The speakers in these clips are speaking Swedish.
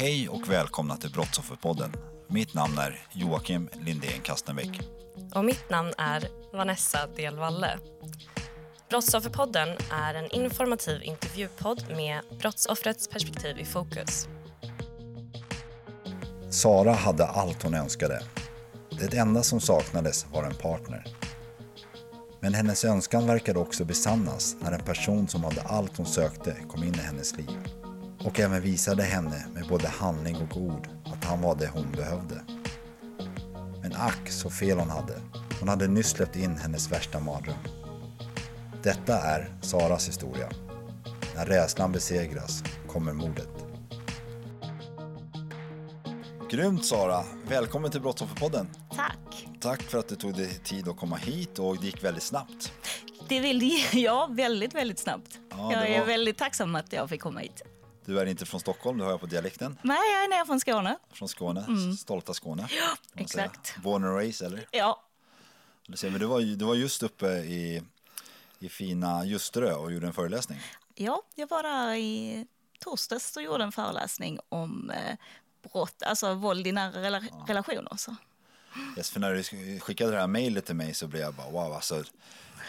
Hej och välkomna till Brottsofferpodden. Mitt namn är Joakim Lindén Kastenbäck. Och mitt namn är Vanessa Delvalle. Brottsofferpodden är en informativ intervjupodd med brottsoffrets perspektiv i fokus. Sara hade allt hon önskade. Det enda som saknades var en partner. Men hennes önskan verkade också besannas när en person som hade allt hon sökte kom in i hennes liv. Och även visade henne med både handling och ord att han var det hon behövde. Men ack så fel hon hade. Hon hade nyss släppt in hennes värsta mardröm. Detta är Saras historia. När rädslan besegras kommer mordet. Grymt Sara! Välkommen till Brottsofferpodden. Tack. Tack för att du tog dig tid att komma hit och det gick väldigt snabbt. Det vill jag väldigt, väldigt snabbt. Ja, jag det är var- väldigt tacksam att jag fick komma hit. Du är inte från Stockholm, det hör jag på dialekten. Nej, jag är från Skåne. Från Skåne, stolta Skåne. säga. Mm. exakt. Born and raised eller? Ja, Du ser, Men du var, du var just uppe i, i fina Ljusterö och gjorde en föreläsning. ja, jag var där i torsdags och gjorde en föreläsning om eh, brott, alltså våld i nära rela- relationer. Så. Yes, för när du skickade det här mejlet till mig så blev jag bara wow, alltså,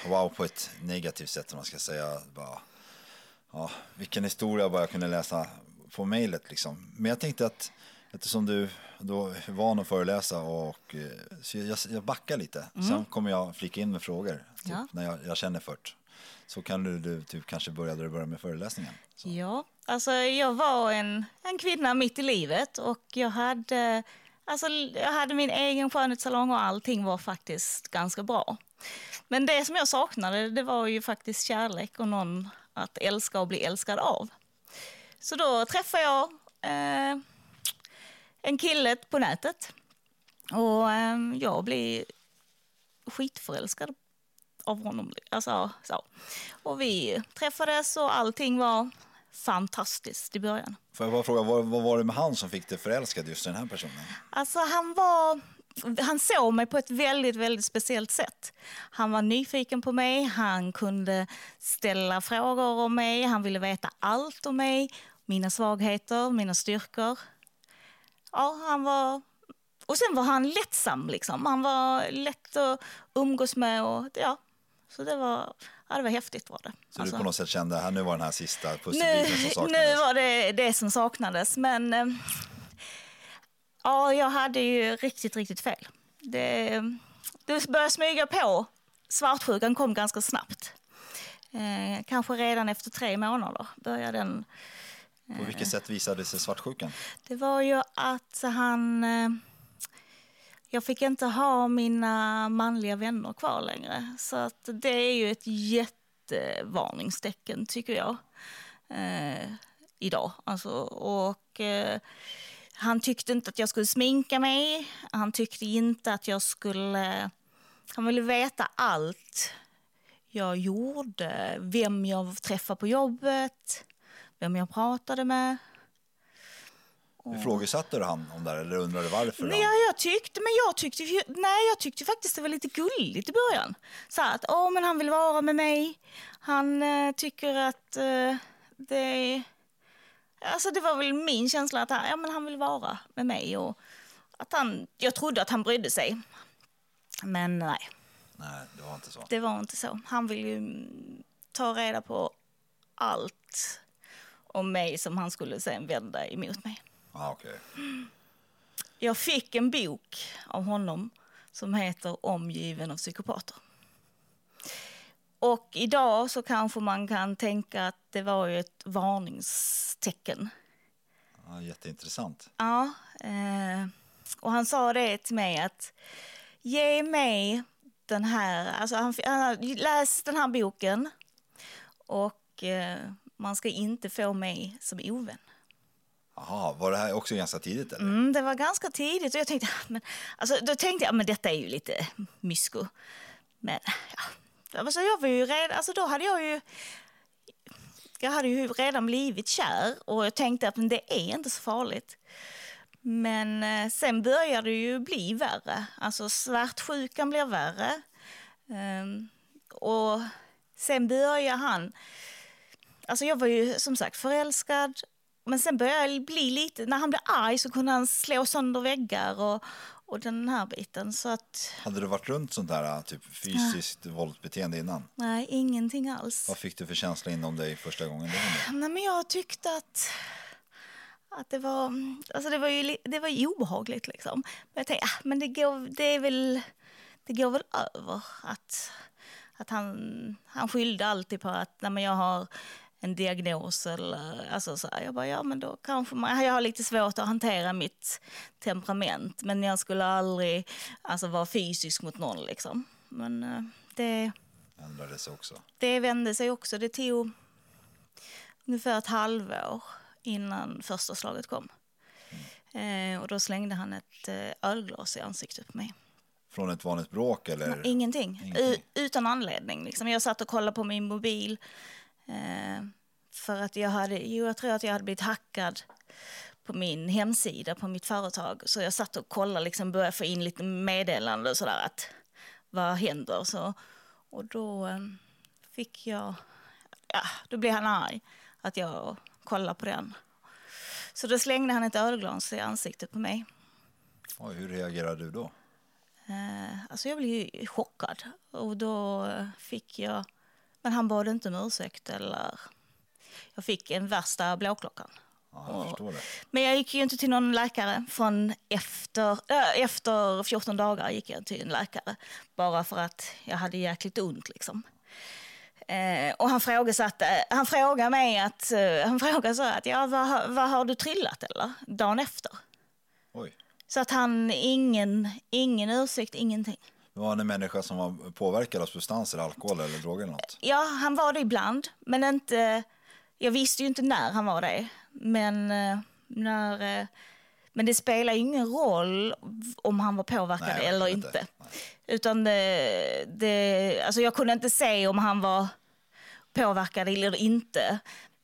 wow på ett negativt sätt om man ska säga. Bara, ja, vilken historia bara jag kunde läsa på mejlet liksom. Men jag tänkte att eftersom du då är van att föreläsa och eh, så jag, jag backar lite. Sen kommer jag flika in med frågor typ, Ja. när jag, jag känner först. Så kan du, du typ, kanske börja där du börjar med föreläsningen. Ja, alltså jag var en, en kvinna mitt i livet och jag hade, alltså, jag hade min egen skönhetssalong och allting var faktiskt ganska bra. Men det som jag saknade det var ju faktiskt kärlek och någon att älska och bli älskad av. Så då träffade jag eh, en kille på nätet och eh, jag blev skitförälskad av honom. Alltså, så. Och vi träffades och allting var fantastiskt i början. Får jag bara fråga, vad, vad var det med han som fick dig förälskad just den här personen? Alltså han var... Han såg mig på ett väldigt, väldigt speciellt sätt. Han var nyfiken på mig, han kunde ställa frågor om mig, han ville veta allt om mig, mina svagheter, mina styrkor. Ja, han var... Och sen var han lättsam liksom. Han var lätt att umgås med och ja, så det var, ja, det var häftigt var det. Så Alltså. du på något sätt kände att nu var den här sista pusselbiten som saknades? nu var det det som saknades, men eh, ja, jag hade ju riktigt, riktigt fel. Det, det började smyga på. Svartsjukan kom ganska snabbt. Eh, kanske redan efter tre månader började den. På vilket sätt visade sig svartsjukan? Det var ju att han... Eh, jag fick inte ha mina manliga vänner kvar längre. Så att det är ju ett jättevarningstecken, tycker jag. Eh, idag. Alltså, och, eh, han tyckte inte att jag skulle sminka mig. Han tyckte inte att jag skulle... Han ville veta allt jag gjorde. Vem jag träffade på jobbet. Vem jag pratade med. Ifrågasatte du han om det eller undrade varför? Nej, han... jag tyckte, men jag tyckte, nej, jag tyckte faktiskt det var lite gulligt i början. Så att, åh, men han vill vara med mig. Han eh, tycker att eh, det... Alltså det var väl min känsla att han, ja, men han vill vara med mig. Och att han, jag trodde att han brydde sig. Men nej, Nej, det var inte så. det var inte så. Han vill ju ta reda på allt om mig som han skulle sen vända emot mig. Ah, okej. Jag fick en bok av honom som heter Omgiven av psykopater. Och idag så kanske man kan tänka att det var ju ett varningstecken. Ja, jätteintressant. Ja, eh, och han sa det till mig att ge mig den här, alltså han, han läst den här boken och eh, man ska inte få mig som ovän. Jaha, var det här också ganska tidigt eller? Mm, det var ganska tidigt och jag tänkte, men, alltså, då tänkte jag, men detta är ju lite mysko. Men ja, alltså, jag var ju redan, alltså då hade jag ju jag hade ju redan blivit kär och jag tänkte att men det är inte så farligt. Men eh, sen började det ju bli värre. Alltså svartsjukan blev värre. Ehm, och sen började han... Alltså jag var ju som sagt förälskad. Men sen började jag bli lite... När han blev arg så kunde han slå sönder väggar och, och den här biten. Så att... Hade du varit runt sånt där typ fysiskt våldsbeteende innan? Nej, ingenting alls. Vad fick du för känsla inom dig första gången? Nej, men jag tyckte att, att det var, alltså det var ju det var ju obehagligt liksom. Men jag tänkte, ah, men det går, det är väl, det går väl över. Att, att han, han skyllde alltid på att nej, men jag har en diagnos eller alltså så här. Jag bara, ja men då kanske man, jag har lite svårt att hantera mitt temperament. Men jag skulle aldrig alltså, vara fysisk mot någon liksom. Men eh, det Ändrade sig också. det vände sig också. Det tog ungefär ett halvår innan första slaget kom. Eh, och då slängde han ett eh, ölglas i ansiktet på mig. Från ett vanligt bråk eller? Ingenting. Ingenting. U- utan anledning. Liksom. Jag satt och kollade på min mobil. Eh, för att jag hade, jo, jag tror att jag hade blivit hackad på min hemsida på mitt företag. Så jag satt och kollade, liksom, började få in lite meddelanden och sådär att vad händer? Så, och då eh, fick jag, ja, då blev han arg att jag kollade på den. Så då slängde han ett ölglas i ansiktet på mig. Oj, hur reagerade du då? Eh, alltså jag blev ju chockad. Och då fick jag... Men han bad inte om ursäkt eller... Jag fick en värsta blåklockan. Ja, jag det. Men jag gick ju inte till någon läkare från efter, äh, efter 14 dagar gick jag till en läkare. Bara för att jag hade jäkligt ont liksom. Eh, och han frågade, han frågade mig att, eh, han frågade så att, ja vad, vad har du trillat eller? Dagen efter. Oj. Så att han, ingen, ingen ursäkt, ingenting. Var en människa som var påverkad av substanser, alkohol eller droger eller något. Ja, han var det ibland, men inte... Jag visste ju inte när han var det. Men, eh, när, eh, men det spelar ingen roll om han var påverkad Nej, eller inte. inte. Utan det, det, alltså jag kunde inte se om han var påverkad eller inte.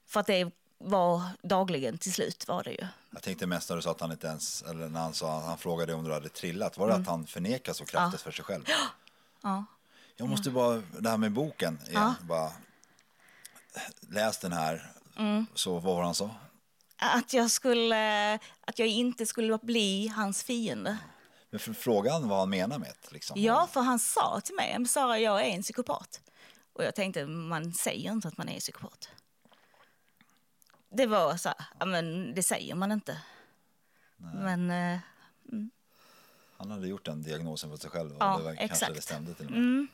För att det var dagligen till slut var det ju. Jag tänkte mest när du sa att han inte ens, eller när han sa, han frågade om du hade trillat. Var det att han förnekade så kraftigt för sig själv? Mm. Ja. Jag måste bara, det här med boken igen, bara läs den här. Mm. Så vad var han sa? Att jag, skulle, att jag inte skulle bli hans fiende. Men frågan vad han menar med det. Liksom. Ja, för han sa till mig, "Men Sara jag är en psykopat. Och jag tänkte, man säger inte att man är psykopat. Det var så här, men det säger man inte. Men eh, Han hade gjort den diagnosen på sig själv. Och Ja, det var, kanske exakt. Mm. det stämde till och med.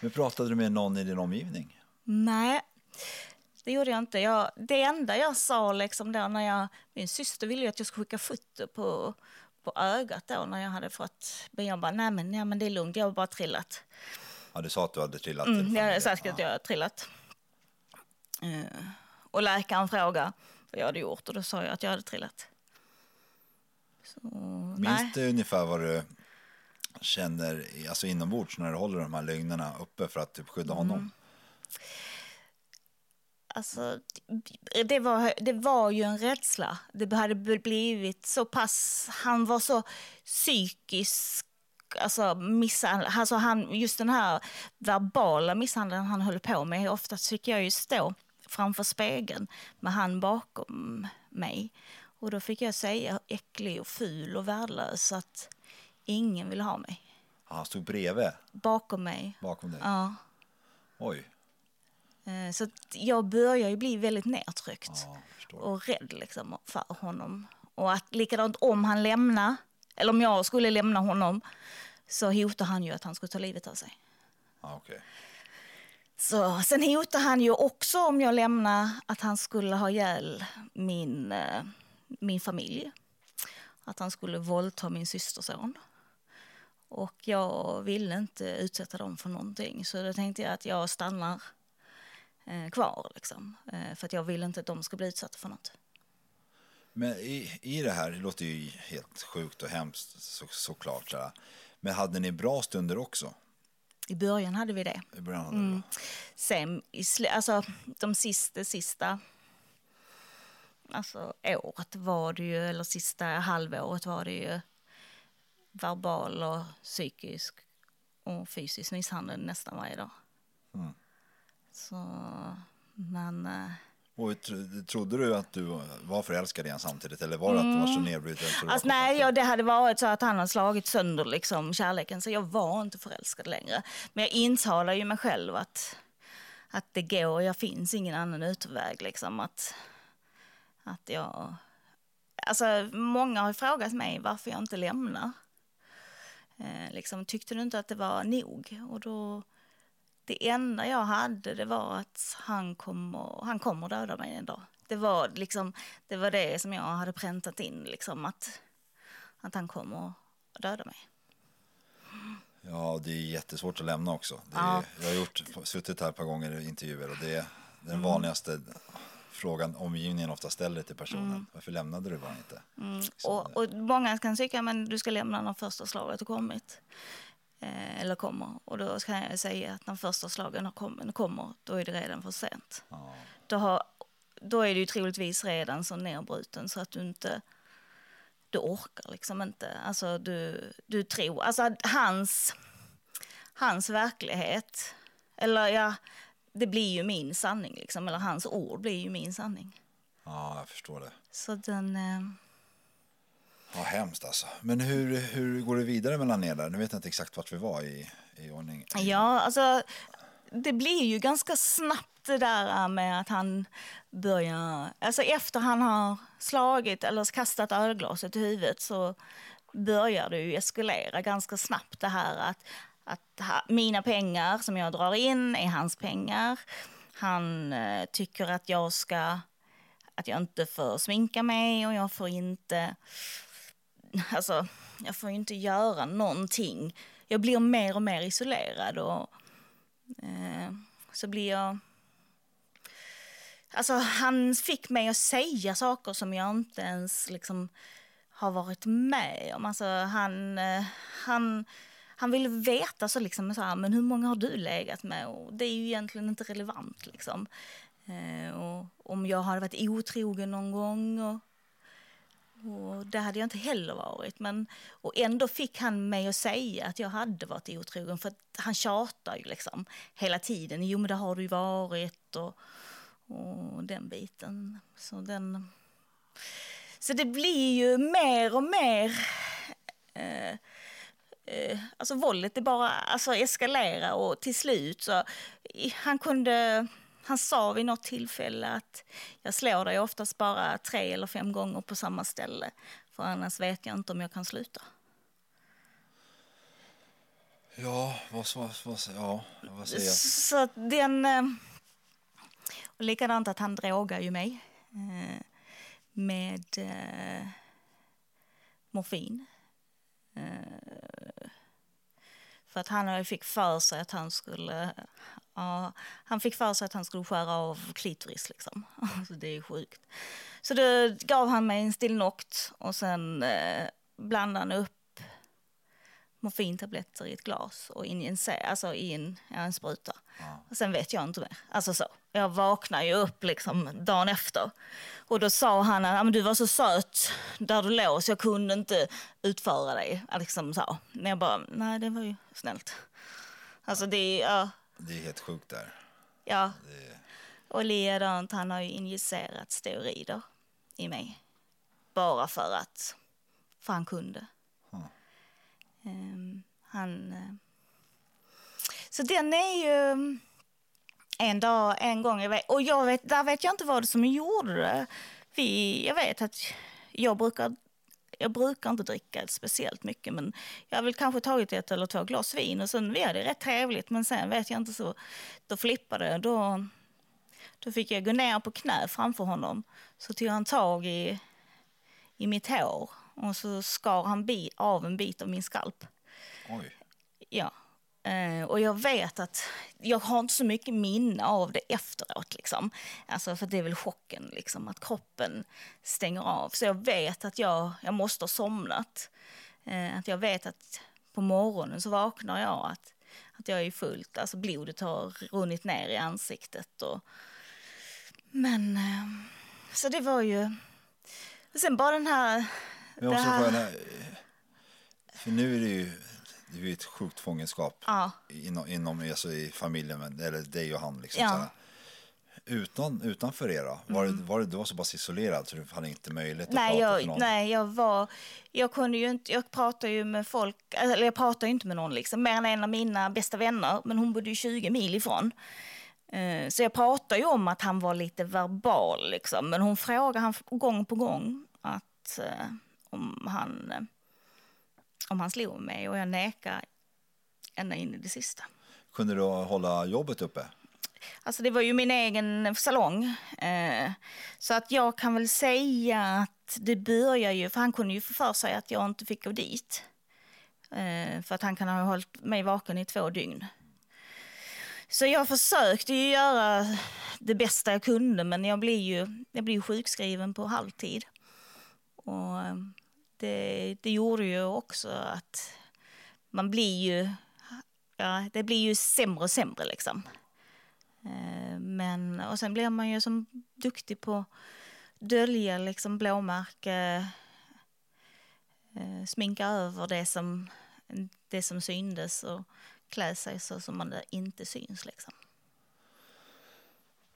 Men pratade du med någon i din omgivning? nej, det gjorde jag inte. Jag, det enda jag sa liksom då när jag, min syster ville att jag skulle skicka foto på, på ögat då när jag hade fått, men jag bara, nej men, nej men det är lugnt, jag har bara trillat. Ja, du sa att du hade trillat. Mm, jag sagt att jag hade trillat. Eh, och läkaren frågade vad jag hade gjort och då sa jag att jag hade trillat. Så. Minns du ungefär vad du känner alltså inombords när du håller de här lögnerna uppe för att typ skydda Mm. honom? Alltså, det, var, det var ju en rädsla. Det hade blivit så pass... Han var så psykisk alltså, misshandel, alltså han, just den här verbala misshandeln han höll på med. Oftast fick jag ju stå framför spegeln med han bakom mig. Och då fick jag säga äcklig och ful och värdelös att ingen vill ha mig. Ja, Han stod bredvid Bakom mig. bakom dig. Ja. Oj. Eh, Så jag börjar ju bli väldigt nedtryckt Ja, och rädd liksom för honom. Och att likadant om han lämnar, eller om jag skulle lämna honom, så hotar han ju att han skulle ta livet av sig. Ja, okej. Så, sen hotade han ju också om jag lämnar att han skulle ha ihjäl min, eh, min familj. Att han skulle våldta min systerson. Och jag ville inte utsätta dem för någonting så då tänkte jag att jag stannar eh, kvar. Liksom. Eh, för att jag vill inte att de ska bli utsatta för något. Men i, i det här, det låter ju helt sjukt och hemskt så, såklart. Så. Men hade ni bra stunder också? I början hade vi det. I början hade ni bra. Sen, i alltså, de sista, sista alltså, året var det ju, eller sista halvåret var det ju verbal och psykisk och fysisk misshandel nästan varje dag. Mm. Så, men... Och tro- trodde du att du var förälskad igen samtidigt eller var det att du var så nedbruten? så du Alltså, nej, ja, det hade varit så att han har slagit sönder liksom, kärleken så jag var inte förälskad längre. Men jag intalar ju mig själv att, att det går, jag finns ingen annan utväg. Liksom, att, att jag... Alltså, många har frågat mig varför jag inte lämnar. Eh, liksom, tyckte du inte att det var nog? Och då, det enda jag hade det var att han kommer, han kommer döda mig en dag. Det var, liksom, det var det som jag hade präntat in, liksom, att, att han kommer döda mig. Ja, det är jättesvårt att lämna också. Är, Ja. Jag har gjort, suttit här ett par gånger i intervjuer och det är den Mm. vanligaste frågan omgivningen ofta ställer till personen. Mm. Varför lämnade du bara inte? Så Och, och många kan tycka att du ska lämna när första slaget har kommit. Eh, eller kommer. Och då kan jag säga att när första slagen har kommit, kommer, då är det redan för sent. Ja. Då, har, då är du troligtvis redan så nedbruten så att du inte du orkar liksom inte. Alltså du, du tror, alltså hans, hans verklighet, eller ja, det blir ju min sanning liksom, eller hans ord blir ju min sanning. ja, jag förstår det. Så den, eh, Ja, hemskt alltså. Men hur, hur går det vidare mellan er där? Nu vet jag inte exakt vart vi var i, i ordning. Ja, alltså det blir ju ganska snabbt det där äh, med att han börjar... Alltså efter han har slagit eller kastat ölglaset i huvudet så börjar det ju eskalera ganska snabbt det här att, att ha, mina pengar som jag drar in är hans pengar. Han eh, tycker att jag ska... Att jag inte får sminka mig och jag får inte alltså, jag får ju inte göra någonting. Jag blir mer och mer isolerad och eh, så blir jag... Alltså han fick mig att säga saker som jag inte ens liksom har varit med om. Alltså han, eh, han, han ville veta så liksom så här, men hur många har du legat med? Och det är ju egentligen inte relevant liksom. Eh, och om jag hade varit otrogen någon gång och och det hade jag inte heller varit. Men, och ändå fick han mig att säga att jag hade varit otrogen. För att han tjatar ju liksom hela tiden. Jo men det har du ju varit. Och, och den biten. Så, den, så det blir ju mer och mer... Eh, eh, alltså våldet det bara alltså, eskalerar och till slut så... Han kunde... Han sa vid något tillfälle att jag slår dig oftast bara tre eller fem gånger på samma ställe. För annars vet jag inte om jag kan sluta. Ja, vad, vad, vad, ja, vad säger jag? Så den... eh, Och likadant att han drogar ju mig eh, med eh, morfin. För att han fick för sig att han skulle... Ja, han fick för sig att han skulle skära av klitoris liksom. Alltså det är ju sjukt. Så då gav han mig en Stilnoct och sen eh, blandade han upp morfintabletter i ett glas och in i en, alltså i en, ja, en spruta. Och sen vet jag inte mer. Alltså så. Jag vaknar ju upp liksom dagen efter. Och då sa han att "Ja, du var så söt där du låg så jag kunde inte utföra dig. Liksom så. Men jag bara, nej det var ju snällt. Alltså det är, ja, Det är helt sjukt där. ja. Och likadant, han har ju injicerat steroider i mig. Bara för att, för han kunde. Ehm, han... eh, Så den är ju... en dag, en gång, jag vet, och jag vet, där vet jag inte vad det som gjorde det. Vi, jag vet att jag brukar, jag brukar inte dricka speciellt mycket men jag har väl kanske tagit ett eller två glas vin och sen vi hade rätt trevligt men sen vet jag inte så, då flippade det. Då, då fick jag gå ner på knä framför honom. Så tog han tag i, i mitt hår och så skar han bi, av en bit av min skalp. Oj. Ja. Eh, och jag vet att jag har inte så mycket minne av det efteråt. Liksom. Alltså, för det är väl chocken, liksom, att kroppen stänger av. Så jag vet att jag, jag måste ha somnat. Eh, att jag vet att på morgonen så vaknar jag att, att jag är fullt, alltså blodet har runnit ner i ansiktet. Och, men, eh, så det var ju... Och sen bara den här... Men också här- för nu är det ju, det är ju ett sjukt fångenskap Ja. inom, inom alltså i familjen, eller dig och han. Liksom, Ja. Utan, utanför er då? Var, det, var det då så pass isolerad så du hade inte möjlighet att Mm. Nej prata för jag, någon? nej, jag var... Jag kunde ju inte... Jag pratade ju med folk... Eller jag pratade ju inte med någon liksom. Mer än en av mina bästa vänner. Men hon bodde ju 20 mil ifrån. Eh, Så jag pratade ju om att han var lite verbal liksom. Men hon frågade han gång på gång att eh, om han... Om han slog mig och jag nekade ända in i det sista. Kunde du hålla jobbet uppe? Alltså det var ju min egen salong. Eh, så att jag kan väl säga att det börjar ju, för han kunde ju få för sig att jag inte fick gå dit. Eh, för att han kan ha hållit mig vaken i två dygn. Så jag försökte ju göra det bästa jag kunde men jag blev ju, jag blev ju sjukskriven på halvtid. Och eh, det, det gjorde ju också att man blir ju, ja det blir ju sämre och sämre liksom. Eh, men, och sen blir man ju som duktig på dölja liksom blåmärke, eh, sminka över det som, det som syndes och klä sig så som man inte syns. Liksom.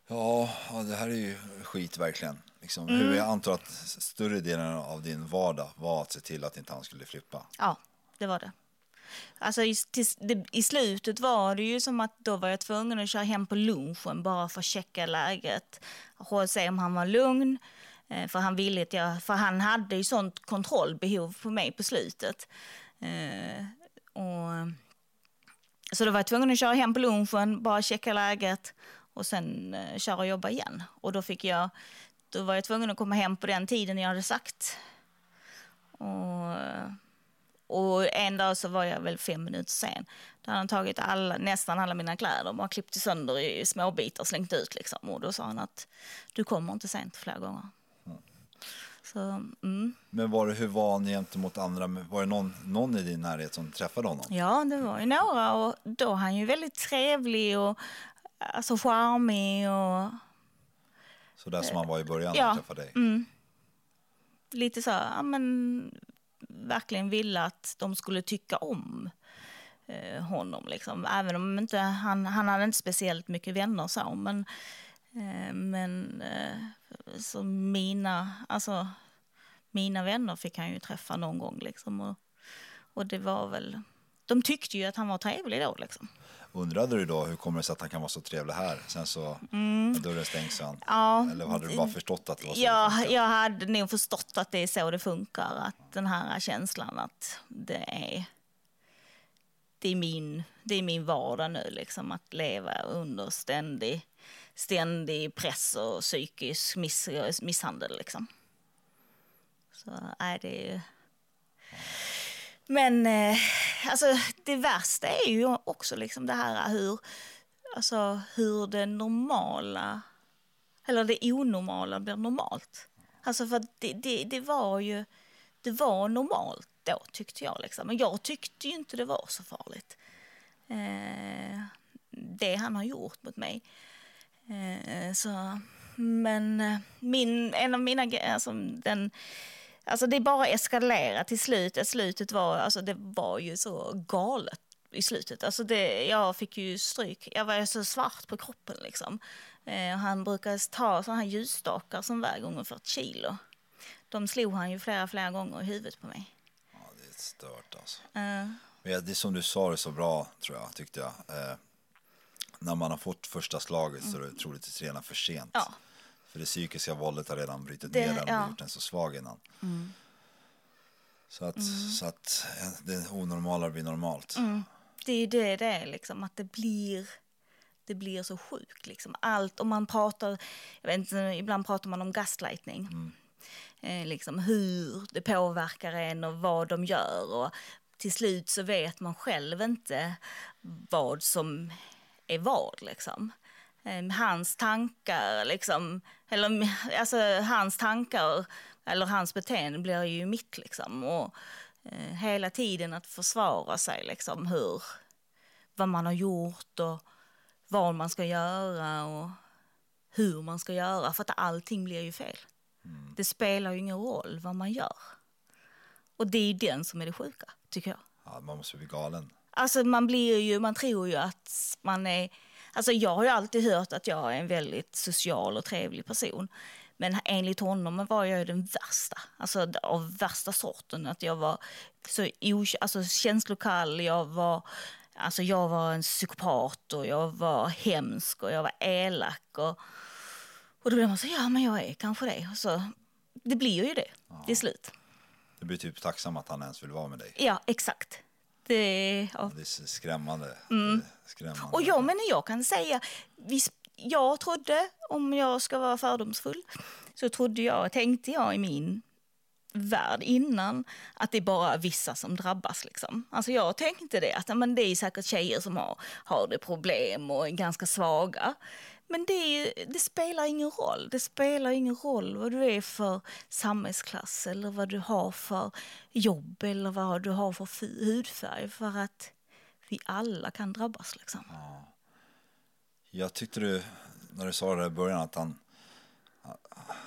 Ja, det här är ju skit verkligen. Liksom, Mm. hur jag antar att större delen av din vardag var att se till att inte han skulle flippa. Ja, det var det. Alltså i, till, I slutet var det ju som att då var jag tvungen att köra hem på lunchen bara för att checka läget och se om han var lugn. Eh, För han, ville att jag, för han hade ju sånt kontrollbehov på mig på slutet. Eh, och, så då var jag tvungen att köra hem på lunchen, bara checka läget och sen eh, köra och jobba igen. Och då, fick jag, då var jag tvungen att komma hem på den tiden jag hade sagt. Och, och en dag så var jag väl fem minuter sen. Då hade han tagit alla, nästan alla mina kläder, bara klippt sönder i små bitar och slängt ut. Liksom. Och då sa han att du kommer inte sent flera gånger. Så, mm. Men var det, hur var han gentemot andra? Var det någon, någon i din närhet som träffade honom? Ja, det var ju några och då var han ju väldigt trevlig och alltså charmig och Så där som han var i början när Ja. han träffade dig? mm, lite så, ja men verkligen ville att de skulle tycka om eh, honom liksom. Även om inte, han, han hade inte speciellt mycket vänner så, men, eh, men eh, så mina, alltså mina vänner fick han ju träffa någon gång liksom. Och, och det var väl, de tyckte ju att han var trevlig då liksom. Undrade du då hur kommer det sig att han kan vara så trevlig här? Sen så när dörren stängs. Mm. Ja, Eller hade du bara förstått att det var så? Ja, det jag hade nog förstått att det är så det funkar. Att den här känslan att det är, det är, min, det är min vardag nu. Liksom, att leva under ständig, ständig press och psykisk miss, misshandel. Liksom. Så är det ju... Men eh, alltså, det värsta är ju också liksom det här hur, alltså, hur det normala eller det onormala blir normalt. Alltså för det, det, det var ju, det var normalt då tyckte jag liksom. Men jag tyckte ju inte det var så farligt. Eh, det han har gjort mot mig. Eh, så, men eh, min, en av mina alltså den, alltså det bara eskalerat till slut. Slutet var, alltså det var ju så galet i slutet. Alltså det, jag fick ju stryk. Jag var så svart på kroppen liksom. Eh, han brukade ta sådana här ljusstakar som väger ungefär ett kilo. De slog han ju flera, flera gånger i huvudet på mig. Ja, det är stört alltså. Eh, Men det är som du sa det så bra tror jag, tyckte jag. Eh, när man har fått första slaget så är det troligtvis redan för sent. Ja. För det psykiska våldet har redan brutit Det- ner den och ja. Mm. gjort den så svag innan. Så att, så att det onormala blir normalt. Mm. Det är ju det det är, liksom, att det blir, det blir så sjukt. Liksom. Allt, om man pratar, jag vet inte, ibland pratar man om gaslightning. Eh, liksom hur det påverkar en och vad de gör. Och till slut så vet man själv inte vad som är vad. Liksom. Eh, hans tankar, liksom, eller alltså hans tankar eller hans beteende blir ju mitt. Liksom. Och, eh, hela tiden att försvara sig, liksom, hur, vad man har gjort och vad man ska göra och hur man ska göra. För att allting blir ju fel. Det spelar ju ingen roll vad man gör. Och det är ju den som är det sjuka, tycker jag. Ja, man måste bli galen. Alltså man blir ju, man tror ju att man är... Alltså jag har ju alltid hört att jag är en väldigt social och trevlig person. Men enligt honom var jag den värsta, alltså av värsta sorten. Att jag var så alltså, känslokall, jag var, alltså, jag var en psykopat och jag var hemsk och jag var elak. Och, och då blir man så, ja men jag är kanske det. Och så, det blir ju det till slut. Du blir typ tacksam att han ens vill vara med dig. Ja, exakt. Det, ja. Det är skrämmande. Är skrämmande. Och jag, men jag kan säga, visst, jag trodde, om jag ska vara fördomsfull, så trodde jag, tänkte jag i min värld innan att det är bara vissa som drabbas. Liksom. Alltså jag tänkte det, att men det är säkert tjejer som har, har det problem och är ganska svaga. Men det, är- det spelar ingen roll. Det spelar ingen roll vad du är för samhällsklass eller vad du har för jobb eller vad du har för hudfärg. För att vi alla kan drabbas. Liksom. Jag tyckte du, när du sa det i början, att han,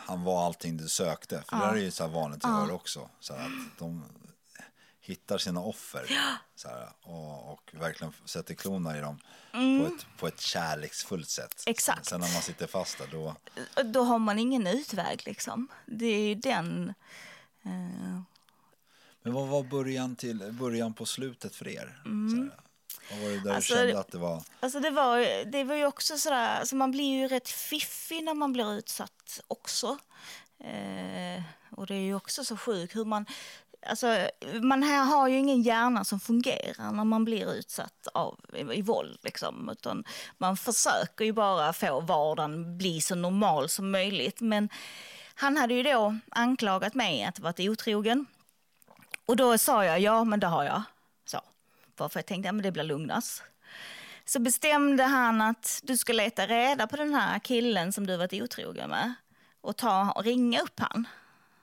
han var allting du sökte. För det där är ju så vanligt jag hör också. Så att de hittar sina offer så här, och, och verkligen sätter klorna i dem på, ett, på ett kärleksfullt sätt. Exakt. Sen när man sitter fast där, då... Då har man ingen utväg. Liksom. Det är ju den... eh, Men vad var början, till, början på slutet för er? Så här, vad var det där Alltså, du kände att det var... Alltså det, var, det var ju också sådär, alltså man blir ju rätt fiffig när man blir utsatt också. Eh, och det är ju också så sjukt hur man... Alltså, man här har ju ingen hjärna som fungerar när man blir utsatt av, i, i våld. Liksom, utan man försöker ju bara få vardagen bli så normal som möjligt. Men han hade ju då anklagat mig att varit otrogen. Och då sa jag, ja men det har jag varför jag tänkte, ja det blir lugnast. Så bestämde han att du ska leta reda på den här killen som du varit otrogen med. Och ta, och ringa upp han.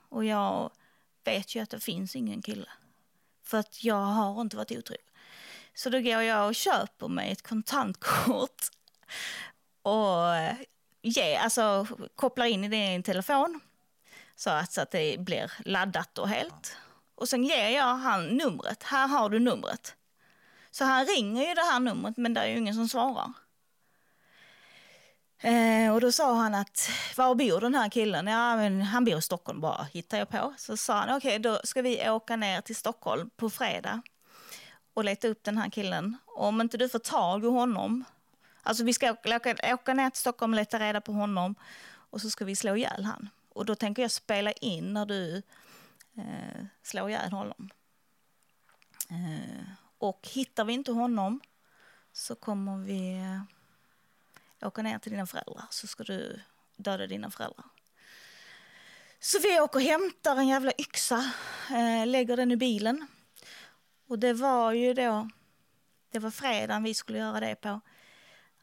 Och jag vet ju att det finns ingen kille. För att jag har inte varit otrogen. Så då går jag och köper mig ett kontantkort. Och yeah, alltså, kopplar in i det i en telefon. Så att, så att det blir laddat och helt. Och sen ger jag han numret. Här har du numret. Så han ringer ju det här numret men det är ju ingen som svarar. Eh, och då sa han att, var bor den här killen? Ja, men han bor i Stockholm bara, hittar jag på. Så sa han, okej då ska vi åka ner till Stockholm på fredag och leta upp den här killen. Och om inte du får tag i honom, alltså vi ska åka, åka, åka ner till Stockholm och leta reda på honom och så ska vi slå ihjäl han. Och då tänker jag spela in när du eh, slår ihjäl honom. Eh, och hittar vi inte honom så kommer vi eh, åka ner till dina föräldrar så ska du döda dina föräldrar. Så vi åker och hämtar en jävla yxa, eh, lägger den i bilen. Och det var ju då, det var fredagen vi skulle göra det på.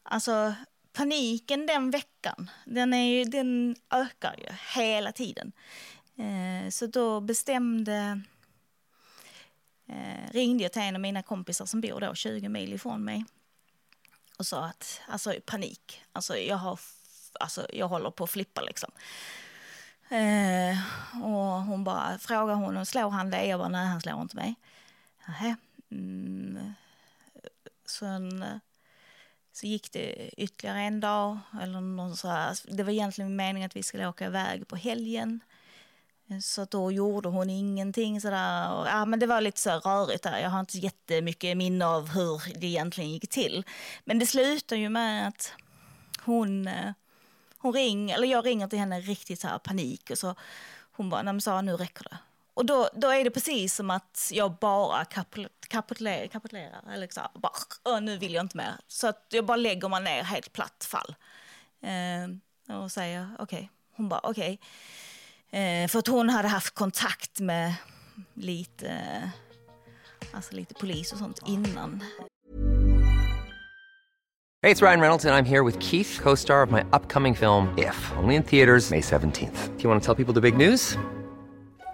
Alltså paniken den veckan, den, är ju, den ökar ju hela tiden. Eh, så då bestämde eh, ringde jag till en av mina kompisar som bor då 20 mil ifrån mig och sa att alltså panik, alltså jag, har, alltså, jag håller på att flippa liksom. Eh, och hon bara frågar hon, slår han dig? Jag bara nej han slår inte mig. Nähä. Mm. Sen så gick det ytterligare en dag eller någon så här. Det var egentligen meningen att vi skulle åka iväg på helgen. Så då gjorde hon ingenting sådär. Och, ja, men det var lite så rörigt där. Jag har inte jättemycket minne av hur det egentligen gick till. Men det slutar ju med att hon, eh, hon ringer, eller jag ringer till henne riktigt så här panik och så hon bara, nej men Sara nu räcker det. Och då, då är det precis som att jag bara kapitulerar, kapitulerar eller så här, bara, nu vill jag inte mer. Så att jag bara lägger mig ner helt platt fall. Eh, och säger okej, okay. hon bara okej. Okay. Eh, för att hon hade haft kontakt med lite, eh, alltså lite polis och sånt innan. Hej, det är Ryan Reynolds och jag är här med Keith, co-star of my upcoming film If, only in theaters May 17th. Do you want to tell people the big news?